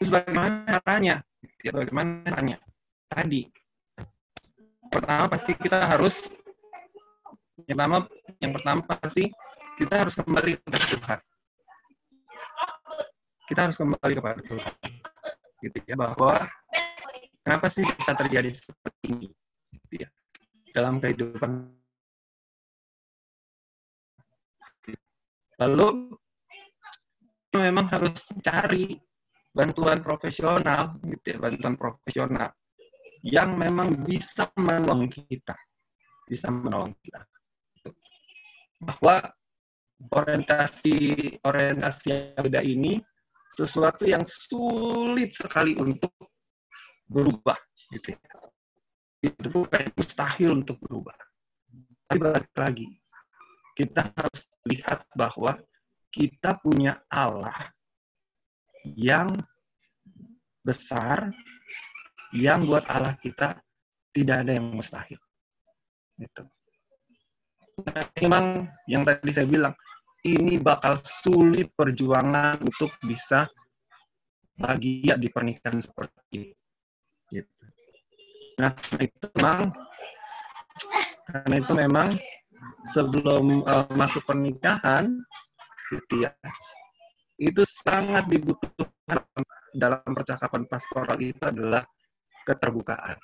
Terus bagaimana caranya? Ya, bagaimana caranya? Tadi, pertama pasti kita harus, yang pertama, yang pertama pasti kita harus kembali kepada Tuhan. Kita harus kembali kepada Tuhan. Gitu ya, bahwa Kenapa sih bisa terjadi seperti ini? Ya, dalam kehidupan. Lalu memang harus cari bantuan profesional, gitu ya, bantuan profesional yang memang bisa menolong kita, bisa menolong kita. Bahwa orientasi orientasi yang beda ini sesuatu yang sulit sekali untuk berubah gitu ya. Itu kayak mustahil untuk berubah. Tapi balik lagi, kita harus lihat bahwa kita punya Allah yang besar, yang buat Allah kita tidak ada yang mustahil. Gitu. Nah, memang yang tadi saya bilang, ini bakal sulit perjuangan untuk bisa bahagia di pernikahan seperti ini. Gitu. Nah, itu memang karena itu memang sebelum uh, masuk pernikahan, gitu ya, itu sangat dibutuhkan dalam percakapan pastoral itu adalah keterbukaan,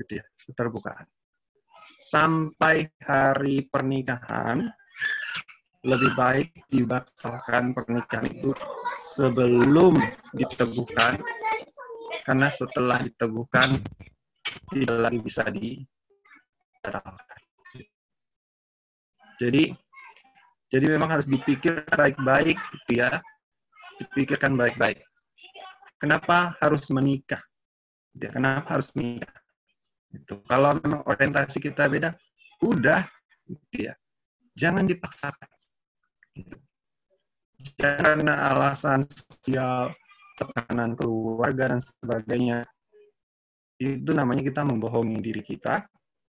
gitu ya, keterbukaan. Sampai hari pernikahan, lebih baik dibatalkan pernikahan itu sebelum diteguhkan karena setelah diteguhkan tidak lagi bisa dibatalkan. Jadi jadi memang harus dipikir baik-baik gitu ya. Dipikirkan baik-baik. Kenapa harus menikah? Ya, kenapa harus menikah? Itu. Kalau memang orientasi kita beda, udah gitu ya. Jangan dipaksakan. Gitu. Jangan alasan sosial tekanan keluarga dan sebagainya itu namanya kita membohongi diri kita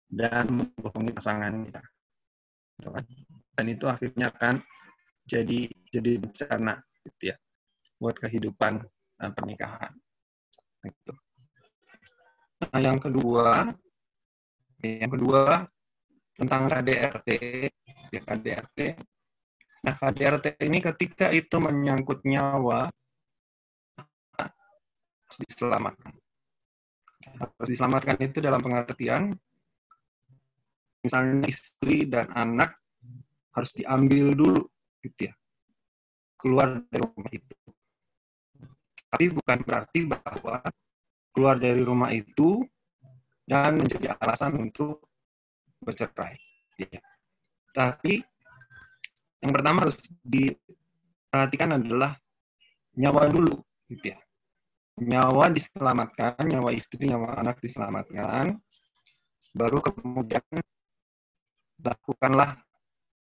dan membohongi pasangan kita gitu kan? Dan itu akhirnya akan jadi jadi bencana gitu ya buat kehidupan dan pernikahan gitu. nah yang kedua yang kedua tentang KDRT ya KDRT nah KDRT ini ketika itu menyangkut nyawa harus diselamatkan. Harus diselamatkan itu dalam pengertian misalnya istri dan anak harus diambil dulu gitu ya. Keluar dari rumah itu. Tapi bukan berarti bahwa keluar dari rumah itu dan menjadi alasan untuk bercerai ya. tapi yang pertama harus diperhatikan adalah nyawa dulu gitu ya. Nyawa diselamatkan, nyawa istri, nyawa anak diselamatkan, baru kemudian lakukanlah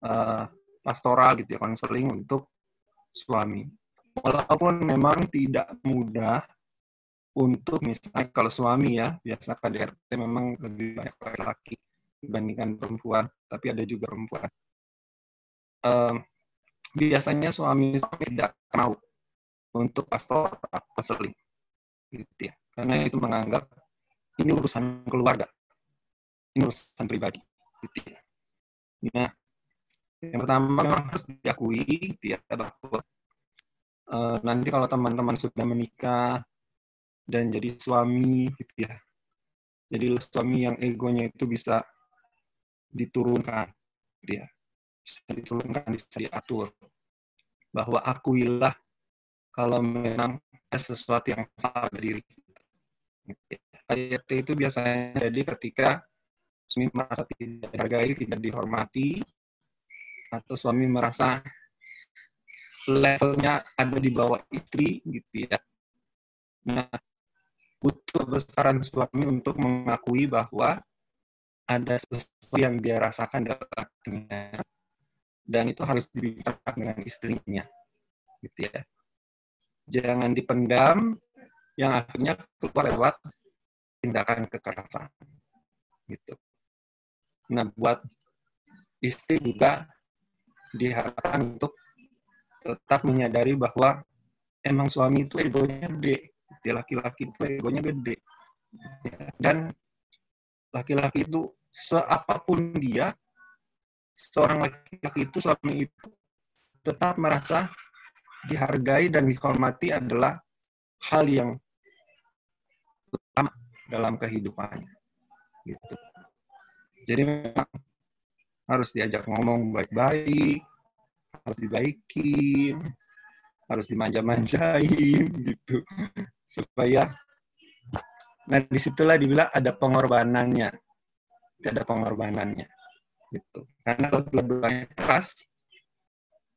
uh, pastoral gitu ya, konseling untuk suami. walaupun memang tidak mudah untuk misalnya kalau suami ya biasa KDRT memang lebih banyak laki-laki dibandingkan perempuan tapi ada juga perempuan. Um, biasanya suami tidak mau untuk pastor atau seling gitu ya. Karena itu menganggap ini urusan keluarga ini urusan pribadi gitu ya. Nah yang pertama memang harus diakui gitu ya bahwa uh, nanti kalau teman-teman sudah menikah dan jadi suami gitu ya. Jadi suami yang egonya itu bisa diturunkan gitu ya. Bisa diturunkan bisa diatur bahwa akuilah kalau memang sesuatu yang salah dari diri KDRT itu biasanya jadi ketika suami merasa tidak dihargai, tidak dihormati, atau suami merasa levelnya ada di bawah istri, gitu ya. Nah, butuh besaran suami untuk mengakui bahwa ada sesuatu yang dia rasakan dalam hatinya, dan itu harus dibicarakan dengan istrinya, gitu ya. Jangan dipendam, yang akhirnya keluar lewat tindakan kekerasan gitu. Nah, buat istri juga diharapkan untuk tetap menyadari bahwa emang suami itu egonya gede, laki-laki itu egonya gede. Dan laki-laki itu seapapun dia, seorang laki-laki itu suami itu tetap merasa dihargai dan dihormati adalah hal yang utama dalam kehidupannya. Gitu. Jadi memang harus diajak ngomong baik-baik, harus dibaikin, harus dimanja-manjain gitu. Supaya nah di situlah dibilang ada pengorbanannya. Ada pengorbanannya. Gitu. Karena kalau dua-duanya keras,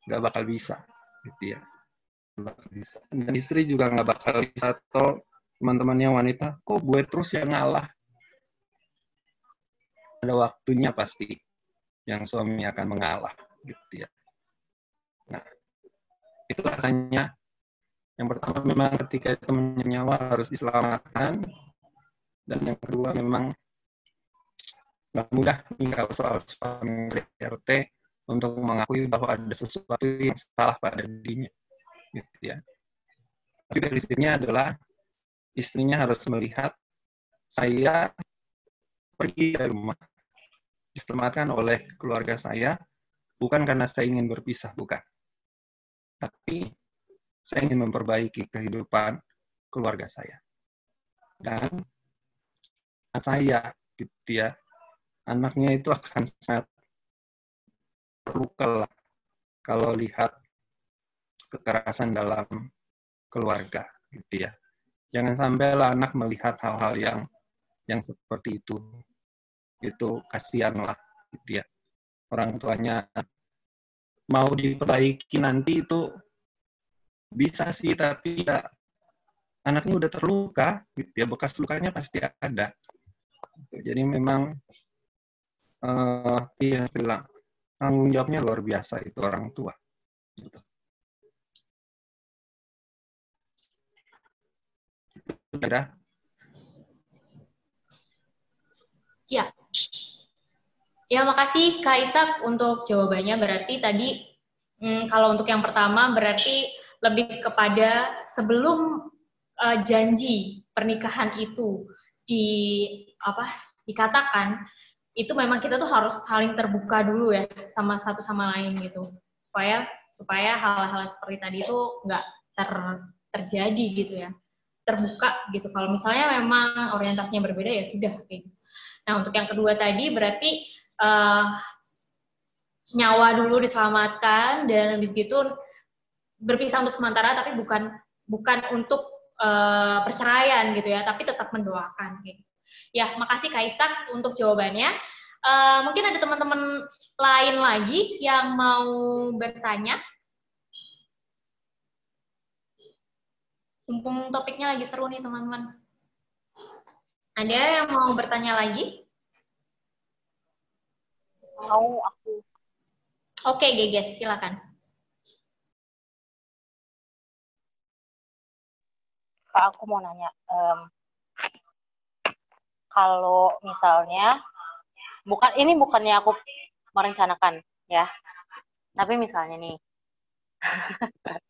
nggak bakal bisa. Gitu ya. bisa. Dan istri juga nggak bakal bisa atau teman-temannya wanita, kok gue terus yang ngalah? Ada waktunya pasti yang suami akan mengalah, gitu ya. Nah, itu rasanya yang pertama memang ketika temannya nyawa harus diselamatkan, dan yang kedua memang nggak mudah tinggal soal suami RT untuk mengakui bahwa ada sesuatu yang salah pada dirinya, gitu ya. Tapi dari sini adalah istrinya harus melihat saya pergi dari rumah diselamatkan oleh keluarga saya bukan karena saya ingin berpisah bukan. Tapi saya ingin memperbaiki kehidupan keluarga saya. Dan saya gitu ya anaknya itu akan sangat terluka kalau lihat kekerasan dalam keluarga gitu ya. Jangan sampai anak melihat hal-hal yang yang seperti itu itu kasihan lah gitu ya. Orang tuanya mau diperbaiki nanti itu bisa sih tapi ya anaknya udah terluka gitu ya. Bekas lukanya pasti ada. Jadi memang uh, iya bilang tanggung jawabnya luar biasa itu orang tua gitu. kira Ya. Ya, makasih Kak Isak untuk jawabannya. Berarti tadi hmm, kalau untuk yang pertama berarti lebih kepada sebelum uh, janji pernikahan itu di apa dikatakan itu memang kita tuh harus saling terbuka dulu ya sama satu sama lain gitu supaya supaya hal-hal seperti tadi itu nggak ter, terjadi gitu ya terbuka gitu. Kalau misalnya memang orientasinya berbeda ya sudah gitu. Nah untuk yang kedua tadi berarti uh, nyawa dulu diselamatkan dan habis gitu berpisah untuk sementara tapi bukan bukan untuk uh, perceraian gitu ya, tapi tetap mendoakan. Gitu. Ya, makasih Kaisak untuk jawabannya. Uh, mungkin ada teman-teman lain lagi yang mau bertanya. Mumpung topiknya lagi seru nih teman-teman. Ada yang mau bertanya lagi? Mau aku. Oke, Geges, silakan. kak aku mau nanya em, kalau misalnya bukan ini bukannya aku merencanakan ya tapi misalnya nih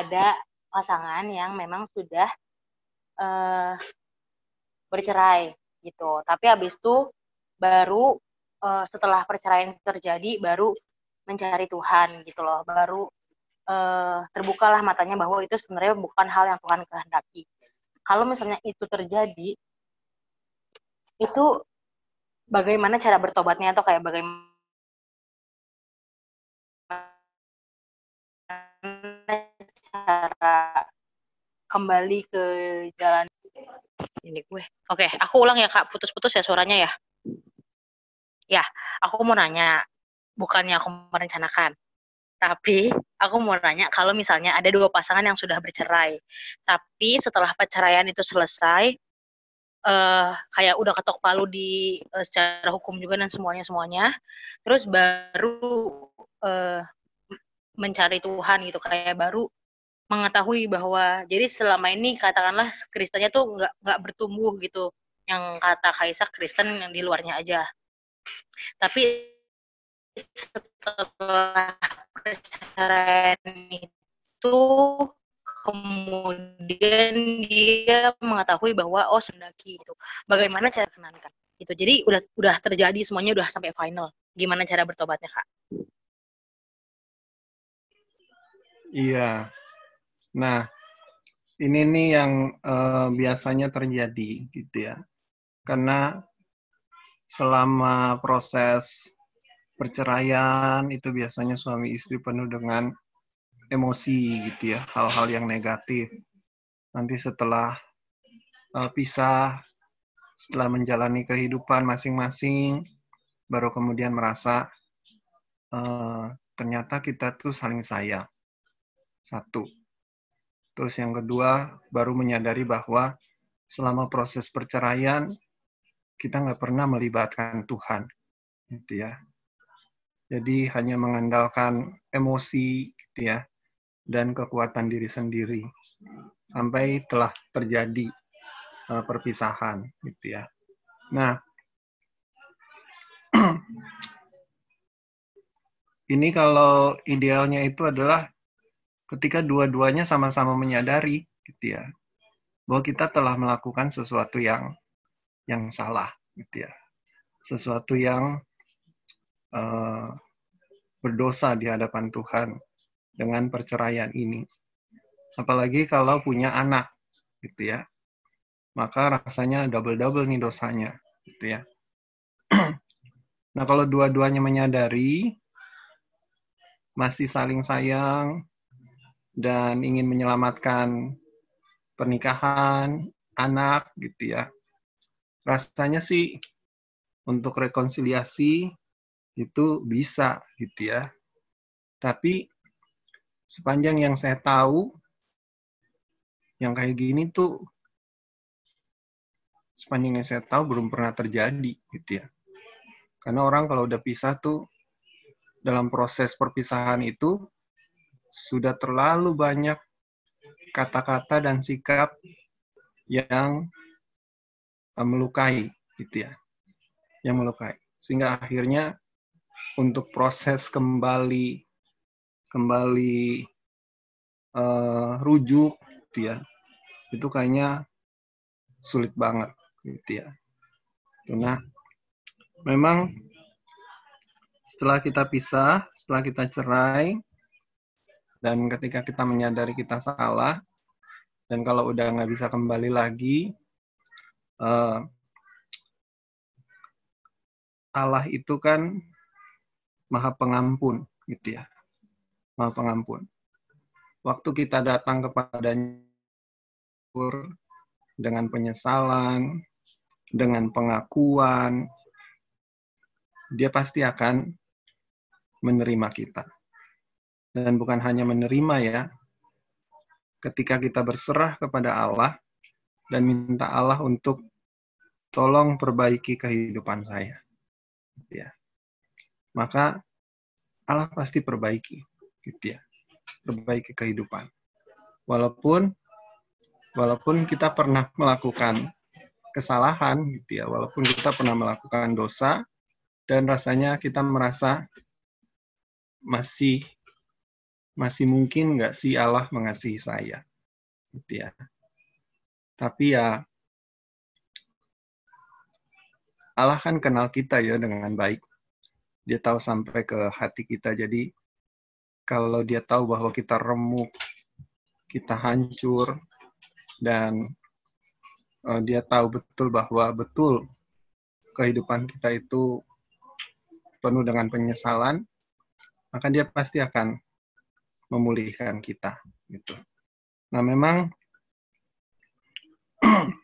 ada pasangan yang memang sudah eh, bercerai gitu tapi habis itu baru eh, setelah perceraian terjadi baru mencari Tuhan gitu loh baru eh, terbukalah matanya bahwa itu sebenarnya bukan hal yang Tuhan kehendaki kalau misalnya itu terjadi itu bagaimana cara bertobatnya atau kayak bagaimana cara kembali ke jalan ini gue. Oke, aku ulang ya kak, putus-putus ya suaranya ya. Ya, aku mau nanya, bukannya aku merencanakan, tapi aku mau nanya kalau misalnya ada dua pasangan yang sudah bercerai, tapi setelah perceraian itu selesai, eh kayak udah ketok palu di eh, secara hukum juga dan semuanya semuanya, terus baru eh, mencari Tuhan gitu, kayak baru mengetahui bahwa jadi selama ini katakanlah Kristennya tuh nggak nggak bertumbuh gitu yang kata Kaisa Kristen yang di luarnya aja tapi setelah perceraian itu kemudian dia mengetahui bahwa oh sendaki gitu bagaimana cara kenankan? Gitu. Jadi udah udah terjadi semuanya udah sampai final. Gimana cara bertobatnya kak? Iya. Nah, ini nih yang eh, biasanya terjadi gitu ya. Karena selama proses perceraian itu biasanya suami istri penuh dengan emosi gitu ya, hal-hal yang negatif. Nanti setelah eh, pisah, setelah menjalani kehidupan masing-masing, baru kemudian merasa eh, ternyata kita tuh saling sayang. Satu. Terus yang kedua, baru menyadari bahwa selama proses perceraian, kita nggak pernah melibatkan Tuhan. Gitu ya. Jadi hanya mengandalkan emosi gitu ya, dan kekuatan diri sendiri. Sampai telah terjadi uh, perpisahan. Gitu ya. Nah, ini kalau idealnya itu adalah ketika dua-duanya sama-sama menyadari gitu ya bahwa kita telah melakukan sesuatu yang yang salah gitu ya. Sesuatu yang uh, berdosa di hadapan Tuhan dengan perceraian ini. Apalagi kalau punya anak gitu ya. Maka rasanya double-double nih dosanya gitu ya. Nah kalau dua-duanya menyadari masih saling sayang dan ingin menyelamatkan pernikahan anak gitu ya. Rasanya sih untuk rekonsiliasi itu bisa gitu ya. Tapi sepanjang yang saya tahu yang kayak gini tuh sepanjang yang saya tahu belum pernah terjadi gitu ya. Karena orang kalau udah pisah tuh dalam proses perpisahan itu sudah terlalu banyak kata-kata dan sikap yang melukai gitu ya yang melukai. Sehingga akhirnya untuk proses kembali kembali uh, rujuk gitu ya itu kayaknya sulit banget gitu ya. Nah memang setelah kita pisah setelah kita cerai dan ketika kita menyadari kita salah, dan kalau udah nggak bisa kembali lagi, uh, Allah itu kan maha pengampun, gitu ya. Maha pengampun. Waktu kita datang kepada dengan penyesalan, dengan pengakuan, dia pasti akan menerima kita dan bukan hanya menerima ya. Ketika kita berserah kepada Allah dan minta Allah untuk tolong perbaiki kehidupan saya. Ya. Maka Allah pasti perbaiki gitu ya. Perbaiki kehidupan. Walaupun walaupun kita pernah melakukan kesalahan gitu ya, walaupun kita pernah melakukan dosa dan rasanya kita merasa masih masih mungkin nggak sih Allah mengasihi saya gitu ya. Tapi ya Allah kan kenal kita ya dengan baik. Dia tahu sampai ke hati kita. Jadi kalau dia tahu bahwa kita remuk, kita hancur, dan uh, dia tahu betul bahwa betul kehidupan kita itu penuh dengan penyesalan, maka dia pasti akan memulihkan kita. Gitu. Nah memang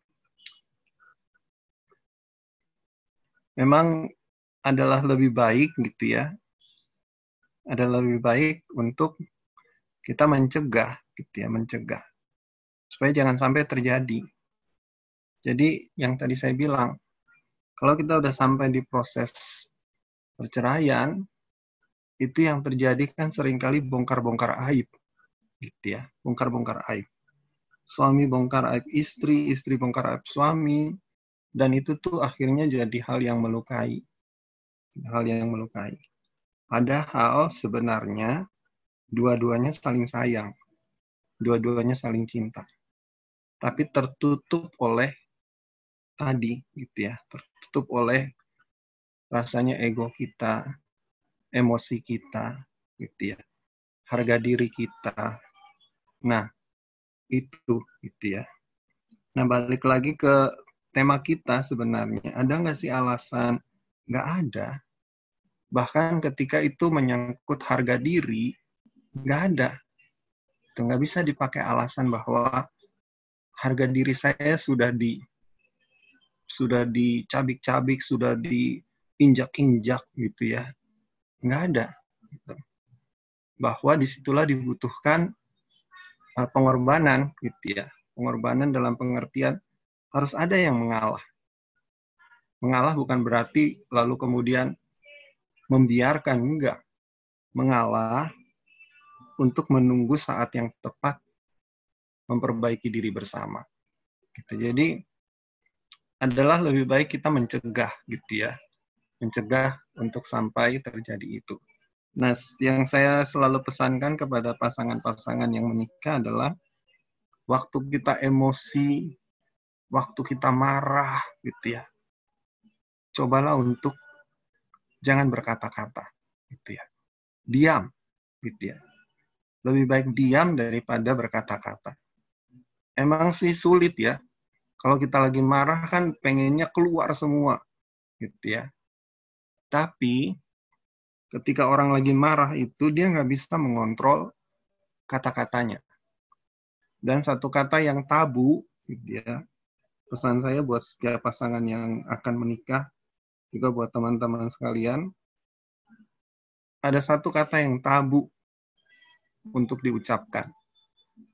memang adalah lebih baik gitu ya. Adalah lebih baik untuk kita mencegah gitu ya mencegah. Supaya jangan sampai terjadi. Jadi yang tadi saya bilang kalau kita udah sampai di proses perceraian itu yang terjadi kan sering kali bongkar-bongkar aib gitu ya bongkar-bongkar aib. Suami bongkar aib istri istri bongkar aib suami dan itu tuh akhirnya jadi hal yang melukai hal yang melukai Padahal sebenarnya dua-duanya saling sayang, dua-duanya saling cinta. Tapi tertutup oleh tadi gitu ya, tertutup oleh rasanya ego kita, emosi kita gitu ya. Harga diri kita. Nah, itu gitu ya. Nah, balik lagi ke tema kita sebenarnya. Ada nggak sih alasan? Nggak ada bahkan ketika itu menyangkut harga diri nggak ada itu nggak bisa dipakai alasan bahwa harga diri saya sudah di sudah dicabik-cabik sudah diinjak-injak gitu ya nggak ada gitu. bahwa di situlah dibutuhkan uh, pengorbanan gitu ya pengorbanan dalam pengertian harus ada yang mengalah mengalah bukan berarti lalu kemudian membiarkan enggak mengalah untuk menunggu saat yang tepat memperbaiki diri bersama. Gitu. Jadi adalah lebih baik kita mencegah gitu ya. Mencegah untuk sampai terjadi itu. Nah, yang saya selalu pesankan kepada pasangan-pasangan yang menikah adalah waktu kita emosi, waktu kita marah gitu ya. Cobalah untuk jangan berkata-kata gitu ya. Diam gitu ya. Lebih baik diam daripada berkata-kata. Emang sih sulit ya. Kalau kita lagi marah kan pengennya keluar semua gitu ya. Tapi ketika orang lagi marah itu dia nggak bisa mengontrol kata-katanya. Dan satu kata yang tabu gitu ya pesan saya buat setiap pasangan yang akan menikah juga buat teman-teman sekalian, ada satu kata yang tabu untuk diucapkan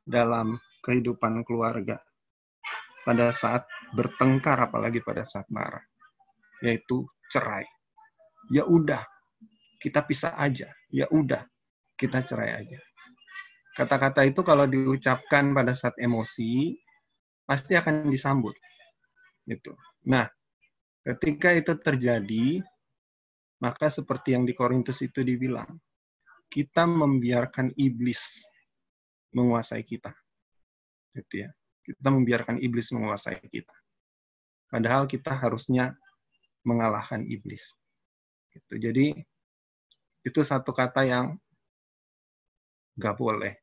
dalam kehidupan keluarga pada saat bertengkar apalagi pada saat marah yaitu cerai. Ya udah, kita pisah aja. Ya udah, kita cerai aja. Kata-kata itu kalau diucapkan pada saat emosi pasti akan disambut. Gitu. Nah, Ketika itu terjadi, maka seperti yang di Korintus itu dibilang, kita membiarkan iblis menguasai kita. Gitu ya. Kita membiarkan iblis menguasai kita. Padahal kita harusnya mengalahkan iblis. Gitu. Jadi itu satu kata yang nggak boleh.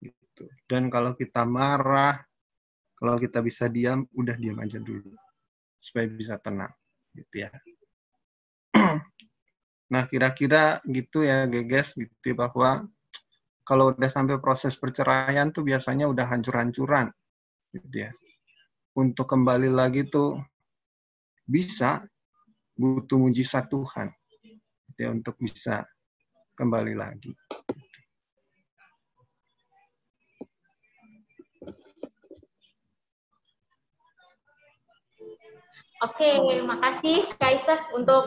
Gitu. Dan kalau kita marah, kalau kita bisa diam, udah diam aja dulu supaya bisa tenang gitu ya. nah, kira-kira gitu ya Geges gitu bahwa kalau udah sampai proses perceraian tuh biasanya udah hancur-hancuran gitu ya. Untuk kembali lagi tuh bisa butuh mujizat Tuhan gitu ya untuk bisa kembali lagi. Oke, makasih Kaisa untuk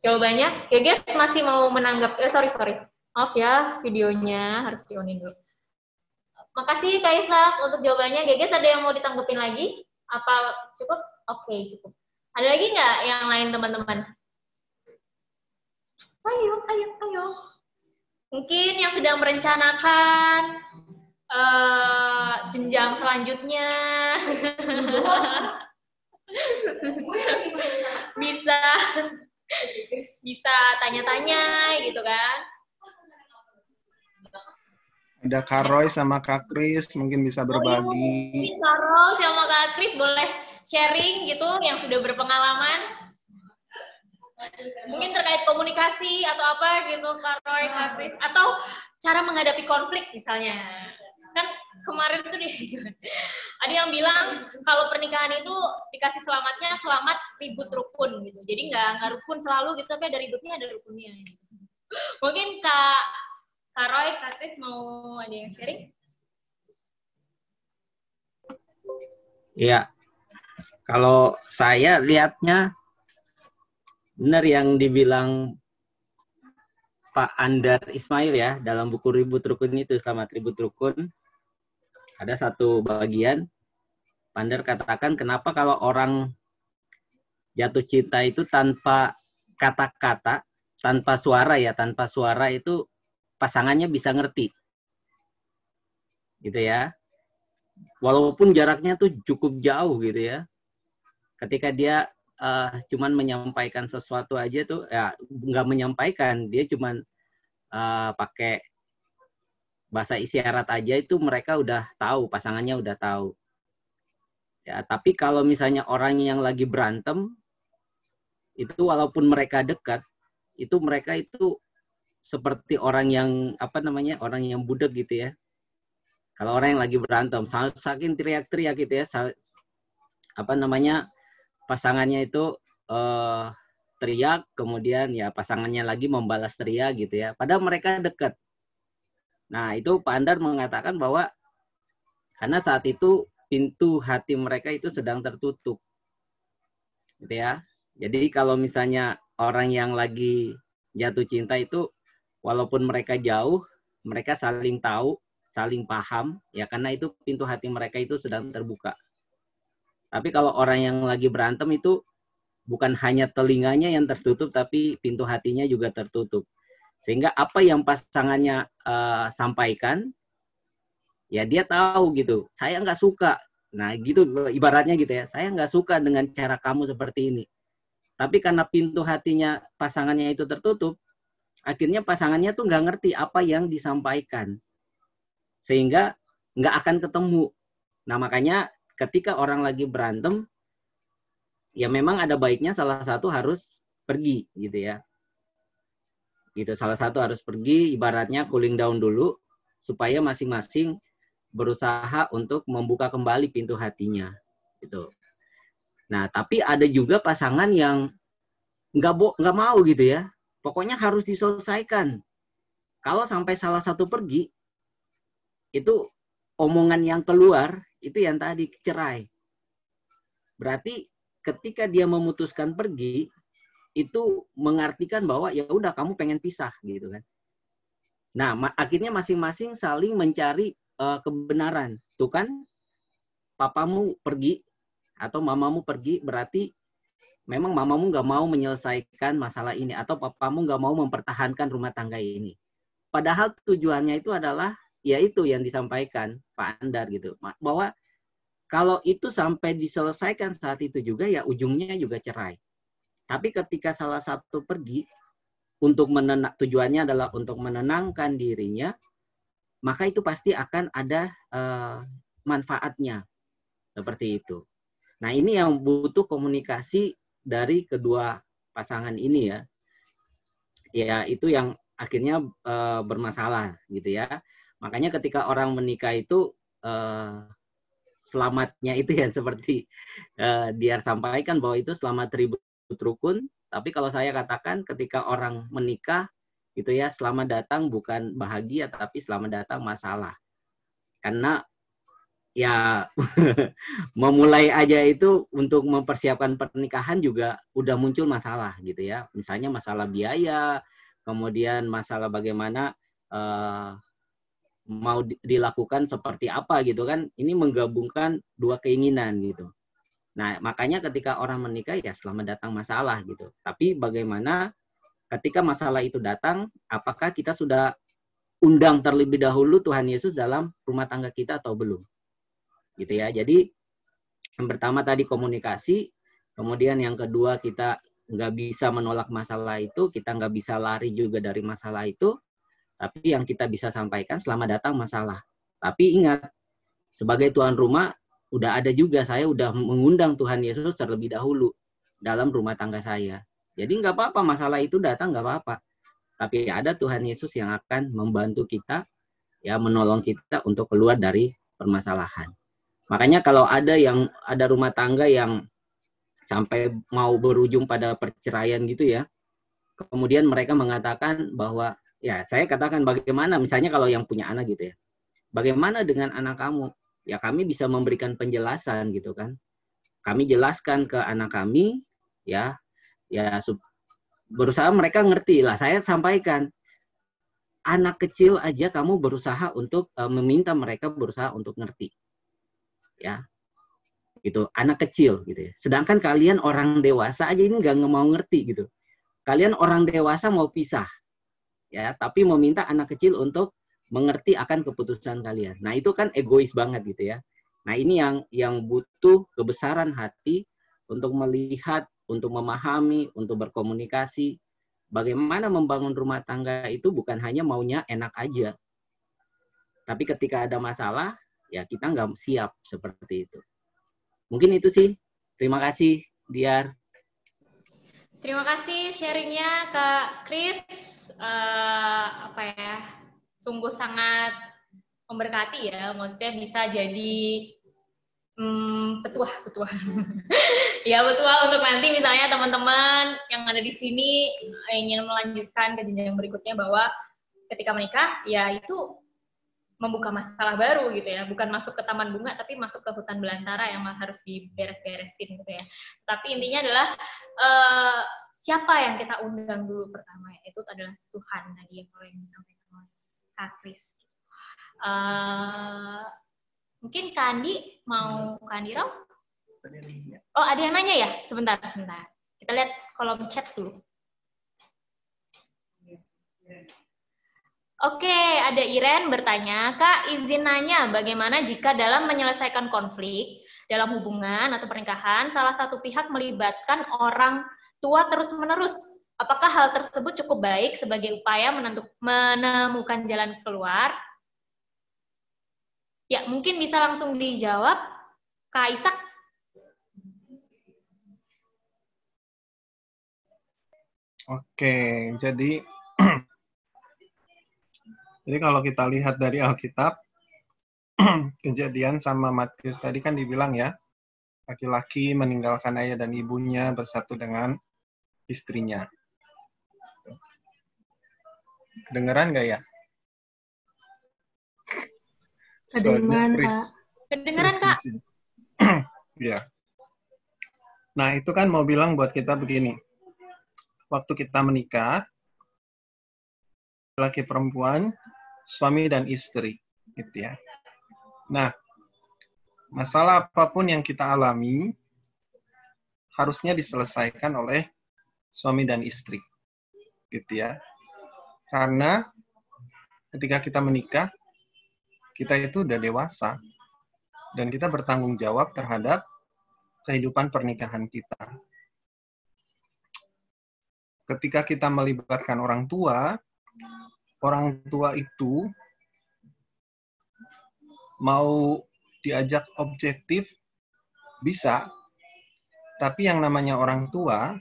jawabannya. Geges masih mau menanggap, eh sorry sorry, maaf ya videonya harus dionin dulu. Makasih Kak Isak untuk jawabannya. Geges ada yang mau ditanggepin lagi? Apa cukup? Oke, cukup. Ada lagi nggak yang lain teman-teman? Ayo, ayo, ayo. Mungkin yang sedang merencanakan eh, jenjang selanjutnya. bisa bisa tanya-tanya gitu kan. Ada Kak Roy sama Kak Kris mungkin bisa berbagi. Mungkin Karo sama Kak Kris boleh sharing gitu yang sudah berpengalaman. Mungkin terkait komunikasi atau apa gitu Kak Roy, Kak Kris. Atau cara menghadapi konflik misalnya. Kemarin tuh dia ada yang bilang kalau pernikahan itu dikasih selamatnya selamat ribut rukun gitu. Jadi nggak nggak rukun selalu gitu, tapi ada ributnya ada rukunnya. Gitu. Mungkin Kak Kak Roy, Kak Kris mau ada yang sharing? Iya. Kalau saya lihatnya benar yang dibilang Pak Andar Ismail ya dalam buku Ribut Rukun itu sama Ribut Rukun ada satu bagian Pak Andar katakan kenapa kalau orang jatuh cinta itu tanpa kata-kata, tanpa suara ya, tanpa suara itu pasangannya bisa ngerti. Gitu ya walaupun jaraknya tuh cukup jauh gitu ya. Ketika dia uh, cuman menyampaikan sesuatu aja tuh ya nggak menyampaikan, dia cuman uh, pakai bahasa isyarat aja itu mereka udah tahu, pasangannya udah tahu. Ya, tapi kalau misalnya orang yang lagi berantem itu walaupun mereka dekat, itu mereka itu seperti orang yang apa namanya? orang yang budek gitu ya kalau orang yang lagi berantem, saking teriak-teriak gitu ya, apa namanya pasangannya itu uh, teriak, kemudian ya pasangannya lagi membalas teriak gitu ya. Padahal mereka dekat. Nah itu Pak Andar mengatakan bahwa karena saat itu pintu hati mereka itu sedang tertutup, gitu ya. Jadi kalau misalnya orang yang lagi jatuh cinta itu, walaupun mereka jauh, mereka saling tahu, saling paham ya karena itu pintu hati mereka itu sedang terbuka. Tapi kalau orang yang lagi berantem itu bukan hanya telinganya yang tertutup tapi pintu hatinya juga tertutup. Sehingga apa yang pasangannya uh, sampaikan ya dia tahu gitu. Saya nggak suka. Nah gitu ibaratnya gitu ya. Saya nggak suka dengan cara kamu seperti ini. Tapi karena pintu hatinya pasangannya itu tertutup, akhirnya pasangannya tuh nggak ngerti apa yang disampaikan sehingga nggak akan ketemu. Nah makanya ketika orang lagi berantem, ya memang ada baiknya salah satu harus pergi gitu ya. Gitu salah satu harus pergi, ibaratnya cooling down dulu supaya masing-masing berusaha untuk membuka kembali pintu hatinya gitu. Nah tapi ada juga pasangan yang nggak nggak mau gitu ya. Pokoknya harus diselesaikan. Kalau sampai salah satu pergi, itu omongan yang keluar itu yang tadi cerai. Berarti ketika dia memutuskan pergi itu mengartikan bahwa ya udah kamu pengen pisah gitu kan. Nah, ma akhirnya masing-masing saling mencari uh, kebenaran. Tuh kan papamu pergi atau mamamu pergi berarti memang mamamu nggak mau menyelesaikan masalah ini atau papamu nggak mau mempertahankan rumah tangga ini. Padahal tujuannya itu adalah ya itu yang disampaikan Pak Andar gitu bahwa kalau itu sampai diselesaikan saat itu juga ya ujungnya juga cerai. Tapi ketika salah satu pergi untuk menenang tujuannya adalah untuk menenangkan dirinya, maka itu pasti akan ada uh, manfaatnya seperti itu. Nah ini yang butuh komunikasi dari kedua pasangan ini ya. Ya itu yang akhirnya uh, bermasalah gitu ya. Makanya ketika orang menikah itu uh, selamatnya itu ya seperti uh, dia sampaikan bahwa itu selamat ribut rukun. Tapi kalau saya katakan ketika orang menikah itu ya selamat datang bukan bahagia tapi selamat datang masalah. Karena ya memulai aja itu untuk mempersiapkan pernikahan juga udah muncul masalah gitu ya. Misalnya masalah biaya, kemudian masalah bagaimana uh, mau di- dilakukan seperti apa gitu kan. Ini menggabungkan dua keinginan gitu. Nah, makanya ketika orang menikah ya selamat datang masalah gitu. Tapi bagaimana ketika masalah itu datang, apakah kita sudah undang terlebih dahulu Tuhan Yesus dalam rumah tangga kita atau belum? Gitu ya. Jadi yang pertama tadi komunikasi, kemudian yang kedua kita nggak bisa menolak masalah itu, kita nggak bisa lari juga dari masalah itu, tapi yang kita bisa sampaikan selamat datang masalah. Tapi ingat, sebagai tuan rumah, udah ada juga saya udah mengundang Tuhan Yesus terlebih dahulu dalam rumah tangga saya. Jadi nggak apa-apa masalah itu datang nggak apa-apa. Tapi ada Tuhan Yesus yang akan membantu kita, ya menolong kita untuk keluar dari permasalahan. Makanya kalau ada yang ada rumah tangga yang sampai mau berujung pada perceraian gitu ya, kemudian mereka mengatakan bahwa ya saya katakan bagaimana misalnya kalau yang punya anak gitu ya, bagaimana dengan anak kamu? Ya kami bisa memberikan penjelasan gitu kan. Kami jelaskan ke anak kami ya ya berusaha mereka ngerti lah. Saya sampaikan anak kecil aja kamu berusaha untuk eh, meminta mereka berusaha untuk ngerti. Ya. Gitu, anak kecil gitu ya. Sedangkan kalian orang dewasa aja ini nggak mau ngerti gitu. Kalian orang dewasa mau pisah. Ya, tapi meminta anak kecil untuk mengerti akan keputusan kalian. Nah, itu kan egois banget gitu ya. Nah, ini yang yang butuh kebesaran hati untuk melihat, untuk memahami, untuk berkomunikasi. Bagaimana membangun rumah tangga itu bukan hanya maunya enak aja. Tapi ketika ada masalah, ya kita nggak siap seperti itu. Mungkin itu sih. Terima kasih, Diar. Terima kasih sharingnya Kak Kris. Eh, apa ya? Sungguh sangat memberkati ya. Maksudnya bisa jadi hmm, petuah, petuah. ya petuah untuk nanti misalnya teman-teman yang ada di sini ingin melanjutkan ke jenjang berikutnya bahwa ketika menikah ya itu membuka masalah baru gitu ya, bukan masuk ke taman bunga tapi masuk ke hutan belantara yang harus diberes-beresin gitu ya. Tapi intinya adalah eh, siapa yang kita undang dulu pertama itu adalah Tuhan tadi yang kalau yang disampaikan Kak Kris. Eh, mungkin Kak Andi mau Kak Andi Rau? Oh ada yang nanya ya? Sebentar, sebentar. Kita lihat kolom chat dulu. Oke, ada Iren bertanya, Kak izin nanya bagaimana jika dalam menyelesaikan konflik dalam hubungan atau pernikahan, salah satu pihak melibatkan orang tua terus-menerus. Apakah hal tersebut cukup baik sebagai upaya menentuk, menemukan jalan keluar? Ya, mungkin bisa langsung dijawab, Kak Isak. Oke, jadi jadi kalau kita lihat dari Alkitab, kejadian sama Matius tadi kan dibilang ya, laki-laki meninggalkan ayah dan ibunya bersatu dengan istrinya. Kedengeran nggak ya? Kedengeran, Soalnya Kak. Kedengeran, Kak? Iya. Nah, itu kan mau bilang buat kita begini. Waktu kita menikah, laki perempuan, suami dan istri, gitu ya. Nah, masalah apa pun yang kita alami harusnya diselesaikan oleh suami dan istri, gitu ya. Karena ketika kita menikah, kita itu udah dewasa dan kita bertanggung jawab terhadap kehidupan pernikahan kita. Ketika kita melibatkan orang tua, orang tua itu mau diajak objektif bisa, tapi yang namanya orang tua,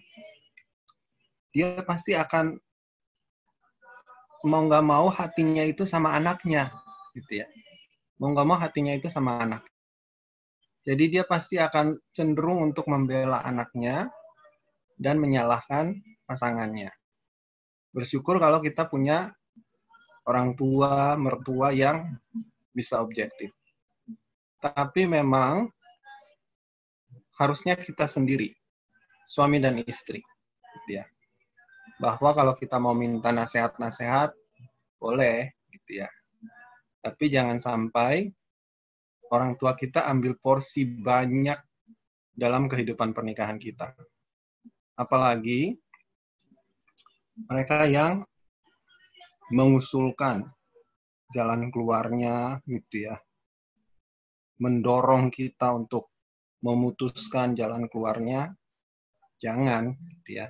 dia pasti akan mau nggak mau hatinya itu sama anaknya, gitu ya. Mau nggak mau hatinya itu sama anak. Jadi dia pasti akan cenderung untuk membela anaknya dan menyalahkan pasangannya. Bersyukur kalau kita punya orang tua, mertua yang bisa objektif. Tapi memang harusnya kita sendiri, suami dan istri, gitu ya. Bahwa kalau kita mau minta nasihat-nasihat, boleh, gitu ya. Tapi jangan sampai orang tua kita ambil porsi banyak dalam kehidupan pernikahan kita. Apalagi mereka yang mengusulkan jalan keluarnya gitu ya. Mendorong kita untuk memutuskan jalan keluarnya. Jangan gitu ya.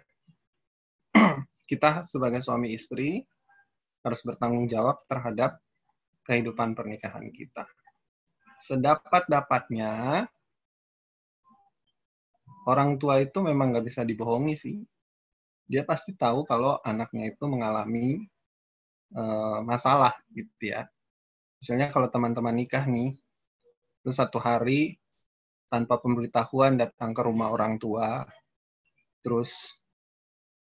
Kita sebagai suami istri harus bertanggung jawab terhadap kehidupan pernikahan kita. Sedapat-dapatnya, orang tua itu memang nggak bisa dibohongi sih. Dia pasti tahu kalau anaknya itu mengalami uh, masalah gitu ya. Misalnya kalau teman-teman nikah nih, terus satu hari tanpa pemberitahuan datang ke rumah orang tua, terus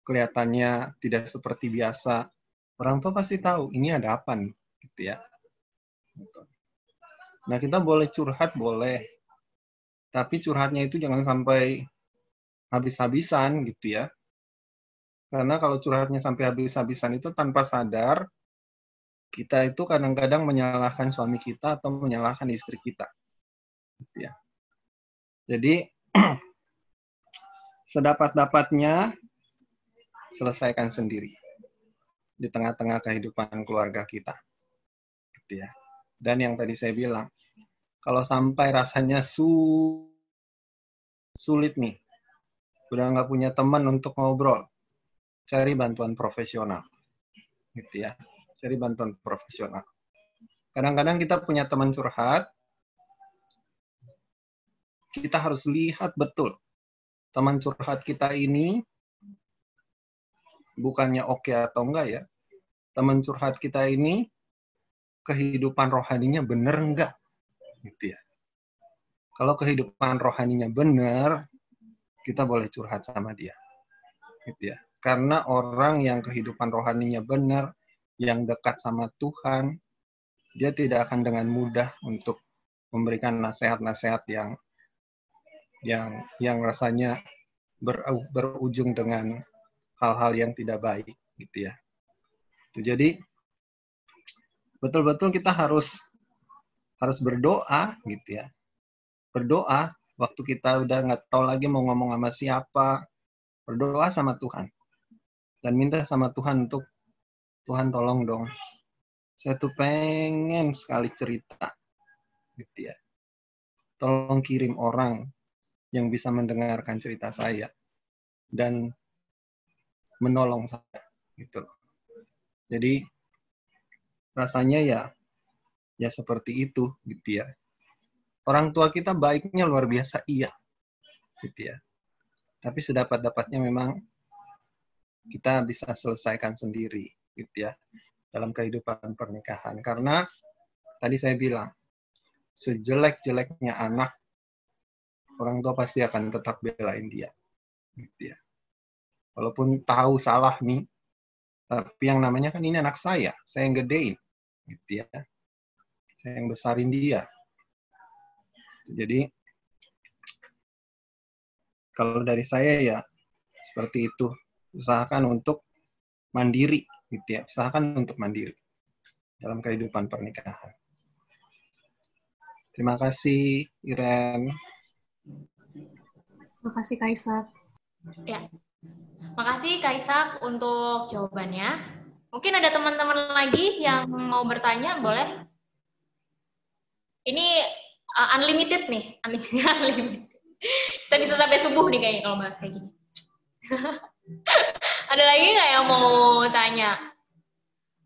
kelihatannya tidak seperti biasa, orang tua pasti tahu ini ada apa nih, gitu ya. Gitu. Nah kita boleh curhat boleh, tapi curhatnya itu jangan sampai habis-habisan gitu ya. Karena kalau curhatnya sampai habis-habisan itu tanpa sadar, kita itu kadang-kadang menyalahkan suami kita atau menyalahkan istri kita. Gitu ya. Jadi sedapat-dapatnya selesaikan sendiri di tengah-tengah kehidupan keluarga kita. Gitu ya. Dan yang tadi saya bilang, kalau sampai rasanya su sulit nih, udah nggak punya teman untuk ngobrol, cari bantuan profesional. Gitu ya. Cari bantuan profesional. Kadang-kadang kita punya teman curhat, kita harus lihat betul teman curhat kita ini bukannya oke okay atau enggak ya. Teman curhat kita ini kehidupan rohaninya benar enggak? Gitu ya. Kalau kehidupan rohaninya benar, kita boleh curhat sama dia. Gitu ya. Karena orang yang kehidupan rohaninya benar, yang dekat sama Tuhan, dia tidak akan dengan mudah untuk memberikan nasihat-nasihat yang yang yang rasanya ber, berujung dengan hal-hal yang tidak baik gitu ya. Jadi betul-betul kita harus harus berdoa gitu ya. Berdoa waktu kita udah nggak tahu lagi mau ngomong sama siapa, berdoa sama Tuhan dan minta sama Tuhan untuk Tuhan tolong dong. Saya tuh pengen sekali cerita gitu ya. Tolong kirim orang yang bisa mendengarkan cerita saya dan menolong saya gitu Jadi rasanya ya ya seperti itu gitu ya. Orang tua kita baiknya luar biasa iya gitu ya. Tapi sedapat-dapatnya memang kita bisa selesaikan sendiri gitu ya dalam kehidupan pernikahan karena tadi saya bilang sejelek-jeleknya anak orang tua pasti akan tetap belain dia gitu ya walaupun tahu salah nih tapi yang namanya kan ini anak saya saya yang gedein gitu ya. Saya yang besarin dia. Jadi kalau dari saya ya seperti itu. Usahakan untuk mandiri gitu ya. Usahakan untuk mandiri dalam kehidupan pernikahan. Terima kasih Iren. Terima kasih Kaisar. Ya Makasih Kaisak untuk jawabannya. Mungkin ada teman-teman lagi yang mau bertanya, boleh? Ini uh, unlimited nih, unlimited. Kita bisa sampai subuh nih kayaknya kalau bahas kayak gini. ada lagi nggak yang mau tanya?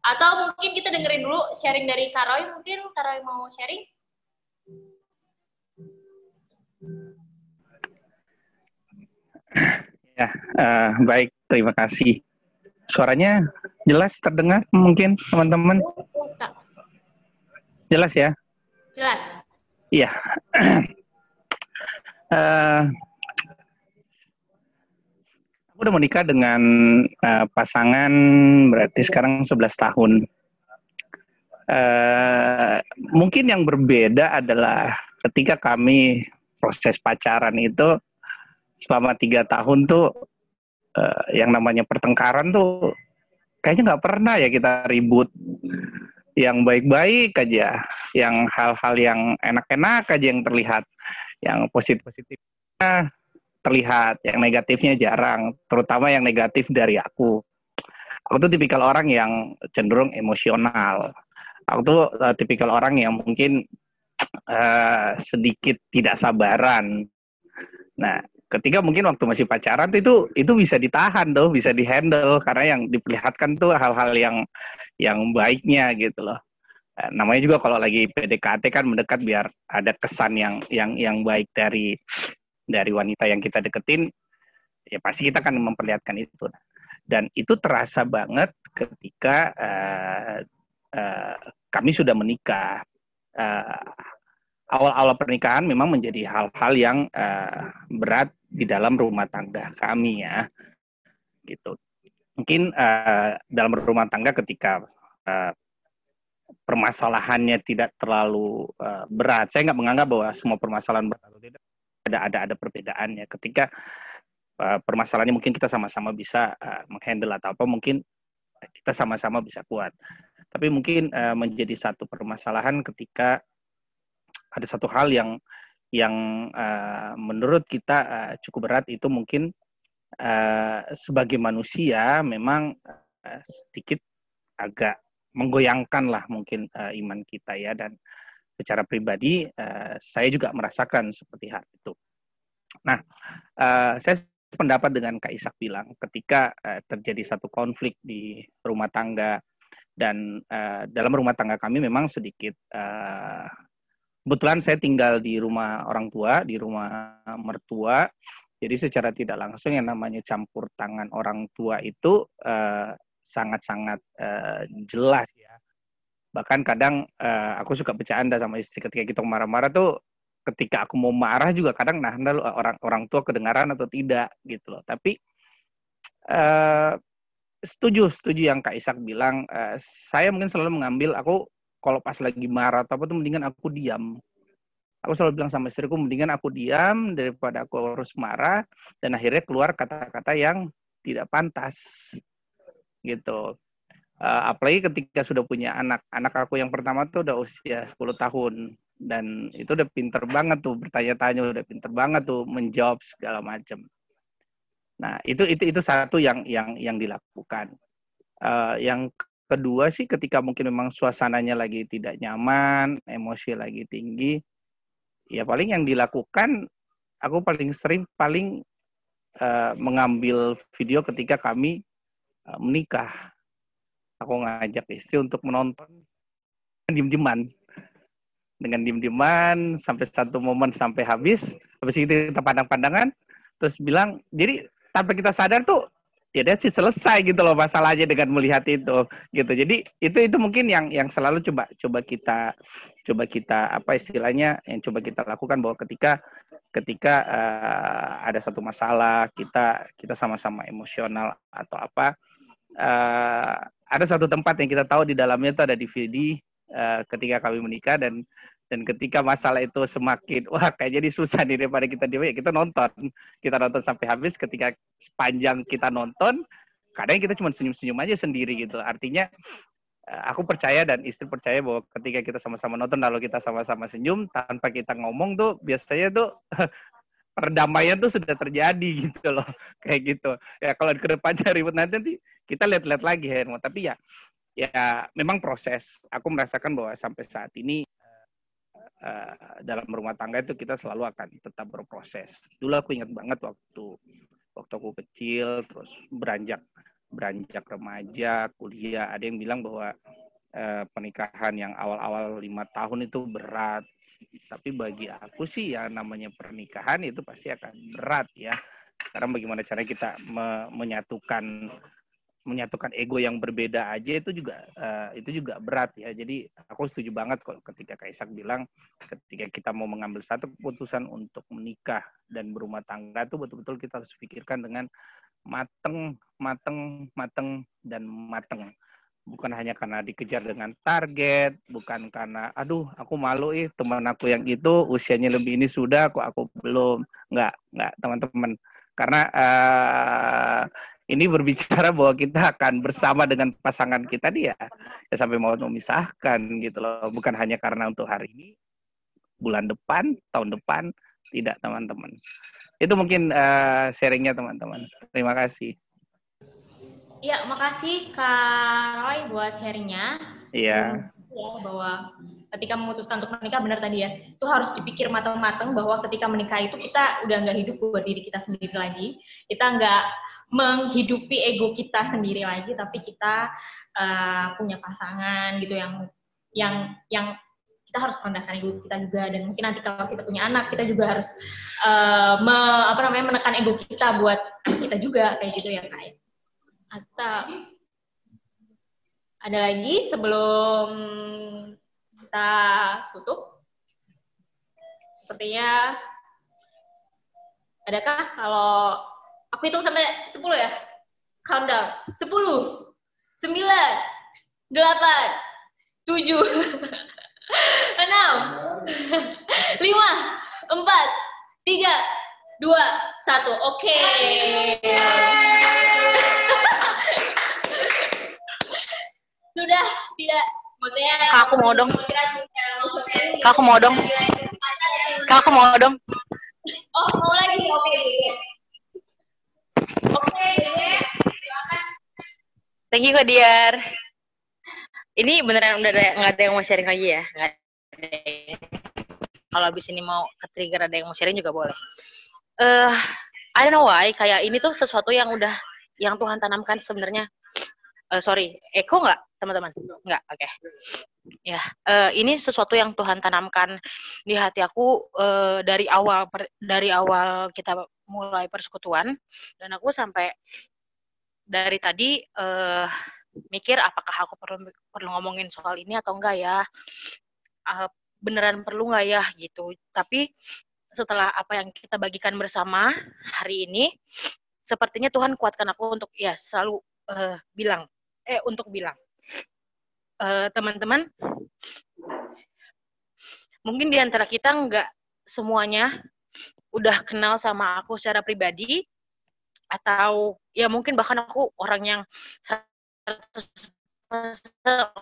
Atau mungkin kita dengerin dulu sharing dari Karoy, mungkin Karoy mau sharing? Ya, uh, baik. Terima kasih. Suaranya jelas terdengar mungkin teman-teman? Jelas ya? Jelas. Iya. uh, aku udah menikah dengan uh, pasangan berarti sekarang 11 tahun. Uh, mungkin yang berbeda adalah ketika kami proses pacaran itu selama tiga tahun tuh uh, yang namanya pertengkaran tuh kayaknya nggak pernah ya kita ribut yang baik-baik aja, yang hal-hal yang enak-enak aja yang terlihat, yang positif-positifnya terlihat, yang negatifnya jarang, terutama yang negatif dari aku. Aku tuh tipikal orang yang cenderung emosional. Aku tuh uh, tipikal orang yang mungkin uh, sedikit tidak sabaran. Nah, ketika mungkin waktu masih pacaran itu itu bisa ditahan tuh, bisa dihandle. Karena yang diperlihatkan tuh hal-hal yang yang baiknya gitu loh. Eh, namanya juga kalau lagi PDKT kan mendekat biar ada kesan yang yang yang baik dari dari wanita yang kita deketin ya pasti kita akan memperlihatkan itu. Dan itu terasa banget ketika uh, uh, kami sudah menikah. Uh, awal-awal pernikahan memang menjadi hal-hal yang uh, berat di dalam rumah tangga kami ya. Gitu. Mungkin uh, dalam rumah tangga ketika uh, permasalahannya tidak terlalu uh, berat. Saya nggak menganggap bahwa semua permasalahan berat ada ada ada perbedaannya. Ketika permasalahannya mungkin kita sama-sama bisa menghandle atau apa mungkin kita sama-sama bisa kuat. Tapi mungkin menjadi satu permasalahan ketika ada satu hal yang yang uh, menurut kita uh, cukup berat itu mungkin uh, sebagai manusia memang uh, sedikit agak menggoyangkan lah mungkin uh, iman kita ya dan secara pribadi uh, saya juga merasakan seperti hal itu. Nah, uh, saya pendapat dengan Kak Isak bilang ketika uh, terjadi satu konflik di rumah tangga dan uh, dalam rumah tangga kami memang sedikit uh, kebetulan saya tinggal di rumah orang tua, di rumah mertua. Jadi secara tidak langsung yang namanya campur tangan orang tua itu eh, sangat-sangat uh, jelas ya. Bahkan kadang uh, aku suka bercanda sama istri ketika kita marah-marah tuh ketika aku mau marah juga kadang nah orang orang tua kedengaran atau tidak gitu loh. Tapi uh, setuju setuju yang Kak Isak bilang saya mungkin selalu mengambil aku kalau pas lagi marah atau apa tuh mendingan aku diam. Aku selalu bilang sama istriku, mendingan aku diam daripada aku harus marah dan akhirnya keluar kata-kata yang tidak pantas. Gitu. Uh, apalagi ketika sudah punya anak. Anak aku yang pertama tuh udah usia 10 tahun dan itu udah pinter banget tuh bertanya-tanya udah pinter banget tuh menjawab segala macam. Nah, itu itu itu satu yang yang yang dilakukan. Uh, yang Kedua sih ketika mungkin memang suasananya lagi tidak nyaman, emosi lagi tinggi, ya paling yang dilakukan aku paling sering paling uh, mengambil video ketika kami uh, menikah. Aku ngajak istri untuk menonton diem-dieman. Dengan diem-dieman sampai satu momen sampai habis, habis itu kita pandang-pandangan, terus bilang, jadi tanpa kita sadar tuh ya dia sih selesai gitu loh masalahnya dengan melihat itu gitu. Jadi itu itu mungkin yang yang selalu coba coba kita coba kita apa istilahnya yang coba kita lakukan bahwa ketika ketika uh, ada satu masalah kita kita sama-sama emosional atau apa uh, ada satu tempat yang kita tahu di dalamnya itu ada DVD uh, ketika kami menikah dan dan ketika masalah itu semakin wah kayak jadi susah nih daripada kita diem. Ya kita nonton. Kita nonton sampai habis. Ketika sepanjang kita nonton kadang kita cuma senyum-senyum aja sendiri gitu. Artinya eh, aku percaya dan istri percaya bahwa ketika kita sama-sama nonton lalu kita sama-sama senyum tanpa kita ngomong tuh biasanya tuh perdamaian tuh sudah terjadi gitu loh. Kayak gitu. Ya kalau ke depannya ribut nanti, nanti kita lihat-lihat lagi Hermo. Tapi ya ya memang proses. Aku merasakan bahwa sampai saat ini uh, dalam rumah tangga itu kita selalu akan tetap berproses. Dulu aku ingat banget waktu waktu aku kecil, terus beranjak beranjak remaja, kuliah, ada yang bilang bahwa uh, pernikahan yang awal-awal lima tahun itu berat. Tapi bagi aku sih ya namanya pernikahan itu pasti akan berat ya. Sekarang bagaimana cara kita me menyatukan menyatukan ego yang berbeda aja itu juga uh, itu juga berat ya. Jadi aku setuju banget kalau ketika Kaisak bilang ketika kita mau mengambil satu keputusan untuk menikah dan berumah tangga itu betul-betul kita harus pikirkan dengan mateng, mateng, mateng dan mateng. Bukan hanya karena dikejar dengan target, bukan karena aduh aku malu ih teman aku yang itu usianya lebih ini sudah kok aku belum. Enggak, enggak teman-teman Karena uh, ini berbicara bahwa kita akan bersama dengan pasangan kita dia ya sampai mau memisahkan gitu loh. Bukan hanya karena untuk hari ini, bulan depan, tahun depan, tidak teman-teman. Itu mungkin uh, sharingnya teman-teman. Terima kasih. Ya, makasih Kak Roy buat sharingnya. Iya. Ya, bahwa ketika memutuskan untuk menikah benar tadi ya, itu harus dipikir matang-matang bahwa ketika menikah itu kita udah nggak hidup buat diri kita sendiri lagi. Kita nggak menghidupi ego kita sendiri lagi, tapi kita uh, punya pasangan gitu yang yang yang kita harus merendahkan ego kita juga dan mungkin nanti kalau kita punya anak kita juga harus uh, me, apa namanya menekan ego kita buat kita juga kayak gitu ya kak. Ya. Atau ada lagi sebelum kita tutup? Sepertinya adakah kalau aku hitung sampai 10 ya? Countdown. 10, 9, 8, 7, 6, 5, 4, 3, 2, 1. Oke. sudah Kak, aku mau dong. Kak, aku mau dong. Kak, aku mau dong. Oh mau lagi? Oke okay. oke okay, thank you Kak Diar. Ini beneran udah ada nggak ada yang mau sharing lagi ya? Nggak ada kalau abis ini mau ke trigger ada yang mau sharing juga boleh. Eh uh, I don't know why kayak ini tuh sesuatu yang udah yang Tuhan tanamkan sebenarnya uh, sorry, Eko nggak teman-teman? Nggak, oke. Okay. Ya, uh, ini sesuatu yang Tuhan tanamkan di hati aku uh, dari awal per, dari awal kita mulai persekutuan dan aku sampai dari tadi uh, mikir apakah aku perlu perlu ngomongin soal ini atau enggak ya uh, beneran perlu nggak ya gitu tapi setelah apa yang kita bagikan bersama hari ini sepertinya Tuhan kuatkan aku untuk ya selalu uh, bilang eh untuk bilang. Eh, teman-teman uh, mungkin di antara kita nggak semuanya udah kenal sama aku secara pribadi atau ya mungkin bahkan aku orang yang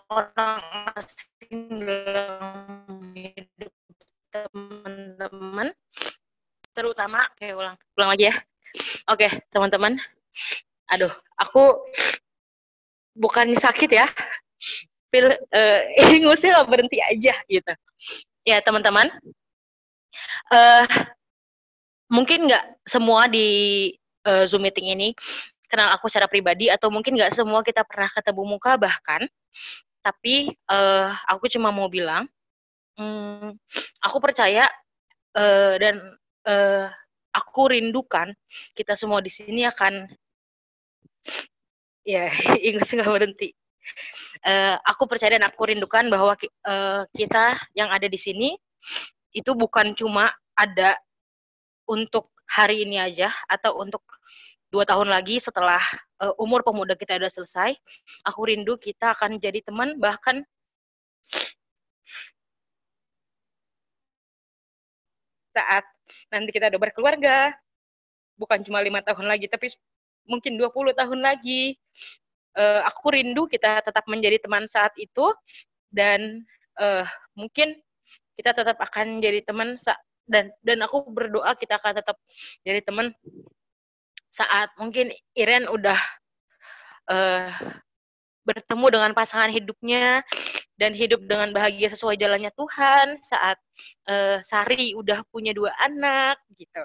orang asing dalam hidup teman-teman. Terutama kayak ulang ulang lagi ya. Oke teman-teman. Aduh aku bukan sakit ya. Pil uh, ingusnya nggak berhenti aja gitu. Ya teman-teman. Uh, mungkin nggak semua di uh, zoom meeting ini kenal aku secara pribadi atau mungkin nggak semua kita pernah ketemu muka bahkan. Tapi uh, aku cuma mau bilang um, aku percaya uh, dan uh, aku rindukan kita semua di sini akan ya ingus nggak berhenti. Uh, aku percaya dan aku rindukan bahwa uh, kita yang ada di sini itu bukan cuma ada untuk hari ini aja atau untuk dua tahun lagi setelah uh, umur pemuda kita udah selesai. Aku rindu kita akan jadi teman bahkan saat nanti kita udah berkeluarga. Bukan cuma lima tahun lagi tapi mungkin 20 tahun lagi. Uh, aku rindu kita tetap menjadi teman saat itu dan uh, mungkin kita tetap akan jadi teman dan dan aku berdoa kita akan tetap jadi teman saat mungkin Iren udah uh, bertemu dengan pasangan hidupnya dan hidup dengan bahagia sesuai jalannya Tuhan saat uh, Sari udah punya dua anak gitu.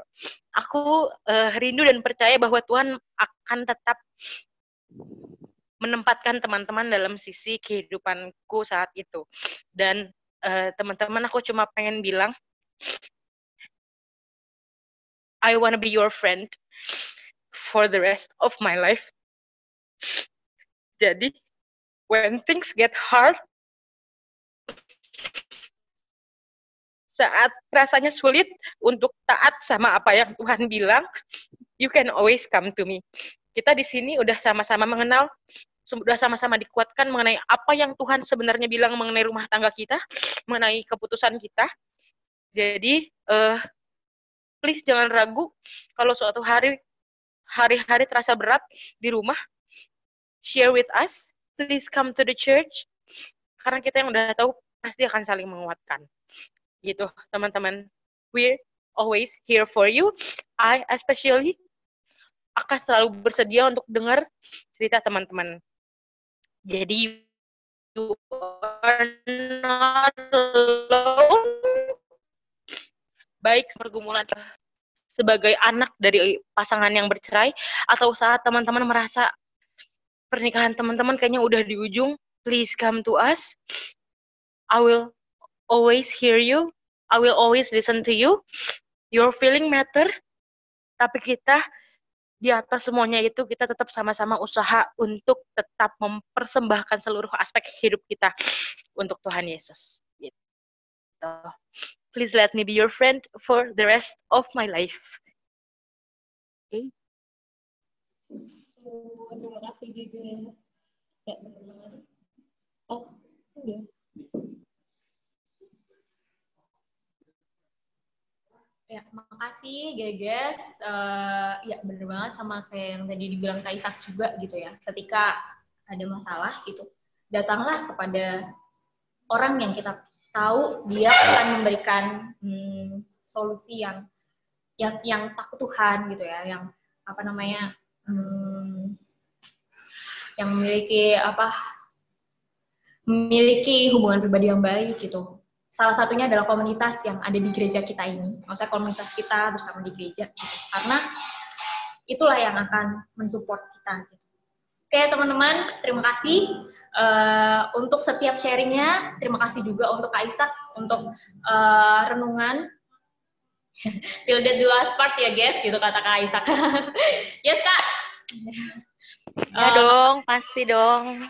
Aku uh, rindu dan percaya bahwa Tuhan akan tetap menempatkan teman-teman dalam sisi kehidupanku saat itu. Dan uh, teman-teman aku cuma pengen bilang I wanna be your friend for the rest of my life. Jadi when things get hard saat rasanya sulit untuk taat sama apa yang Tuhan bilang, you can always come to me. Kita di sini udah sama-sama mengenal, sudah sama-sama dikuatkan mengenai apa yang Tuhan sebenarnya bilang mengenai rumah tangga kita, mengenai keputusan kita. Jadi, uh, please jangan ragu kalau suatu hari hari-hari terasa berat di rumah, share with us. Please come to the church. Karena kita yang udah tahu pasti akan saling menguatkan. Gitu, teman-teman. We're always here for you. I especially akan selalu bersedia untuk dengar cerita teman-teman. Jadi you are not alone. Baik pergumulan sebagai anak dari pasangan yang bercerai atau saat teman-teman merasa pernikahan teman-teman kayaknya udah di ujung, please come to us. I will always hear you. I will always listen to you. Your feeling matter. Tapi kita di atas semuanya itu kita tetap sama-sama usaha untuk tetap mempersembahkan seluruh aspek hidup kita untuk Tuhan Yesus. Gitu. Please let me be your friend for the rest of my life. Okay. Terima kasih juga. Oh, udah. Ya, makasih Geges. Uh, ya bener banget sama kayak yang tadi dibilang Kak Isak juga gitu ya. Ketika ada masalah gitu, datanglah kepada orang yang kita tahu dia akan memberikan hmm, solusi yang yang yang takut Tuhan gitu ya, yang apa namanya hmm, yang memiliki apa memiliki hubungan pribadi yang baik gitu salah satunya adalah komunitas yang ada di gereja kita ini. Maksudnya komunitas kita bersama di gereja. Gitu. Karena itulah yang akan mensupport kita. Gitu. Oke teman-teman, terima kasih uh, untuk setiap sharingnya. Terima kasih juga untuk Kak Isak untuk uh, renungan. Till the last part ya guys, gitu kata Kak Isak. yes Kak. Ya uh, dong, pasti dong.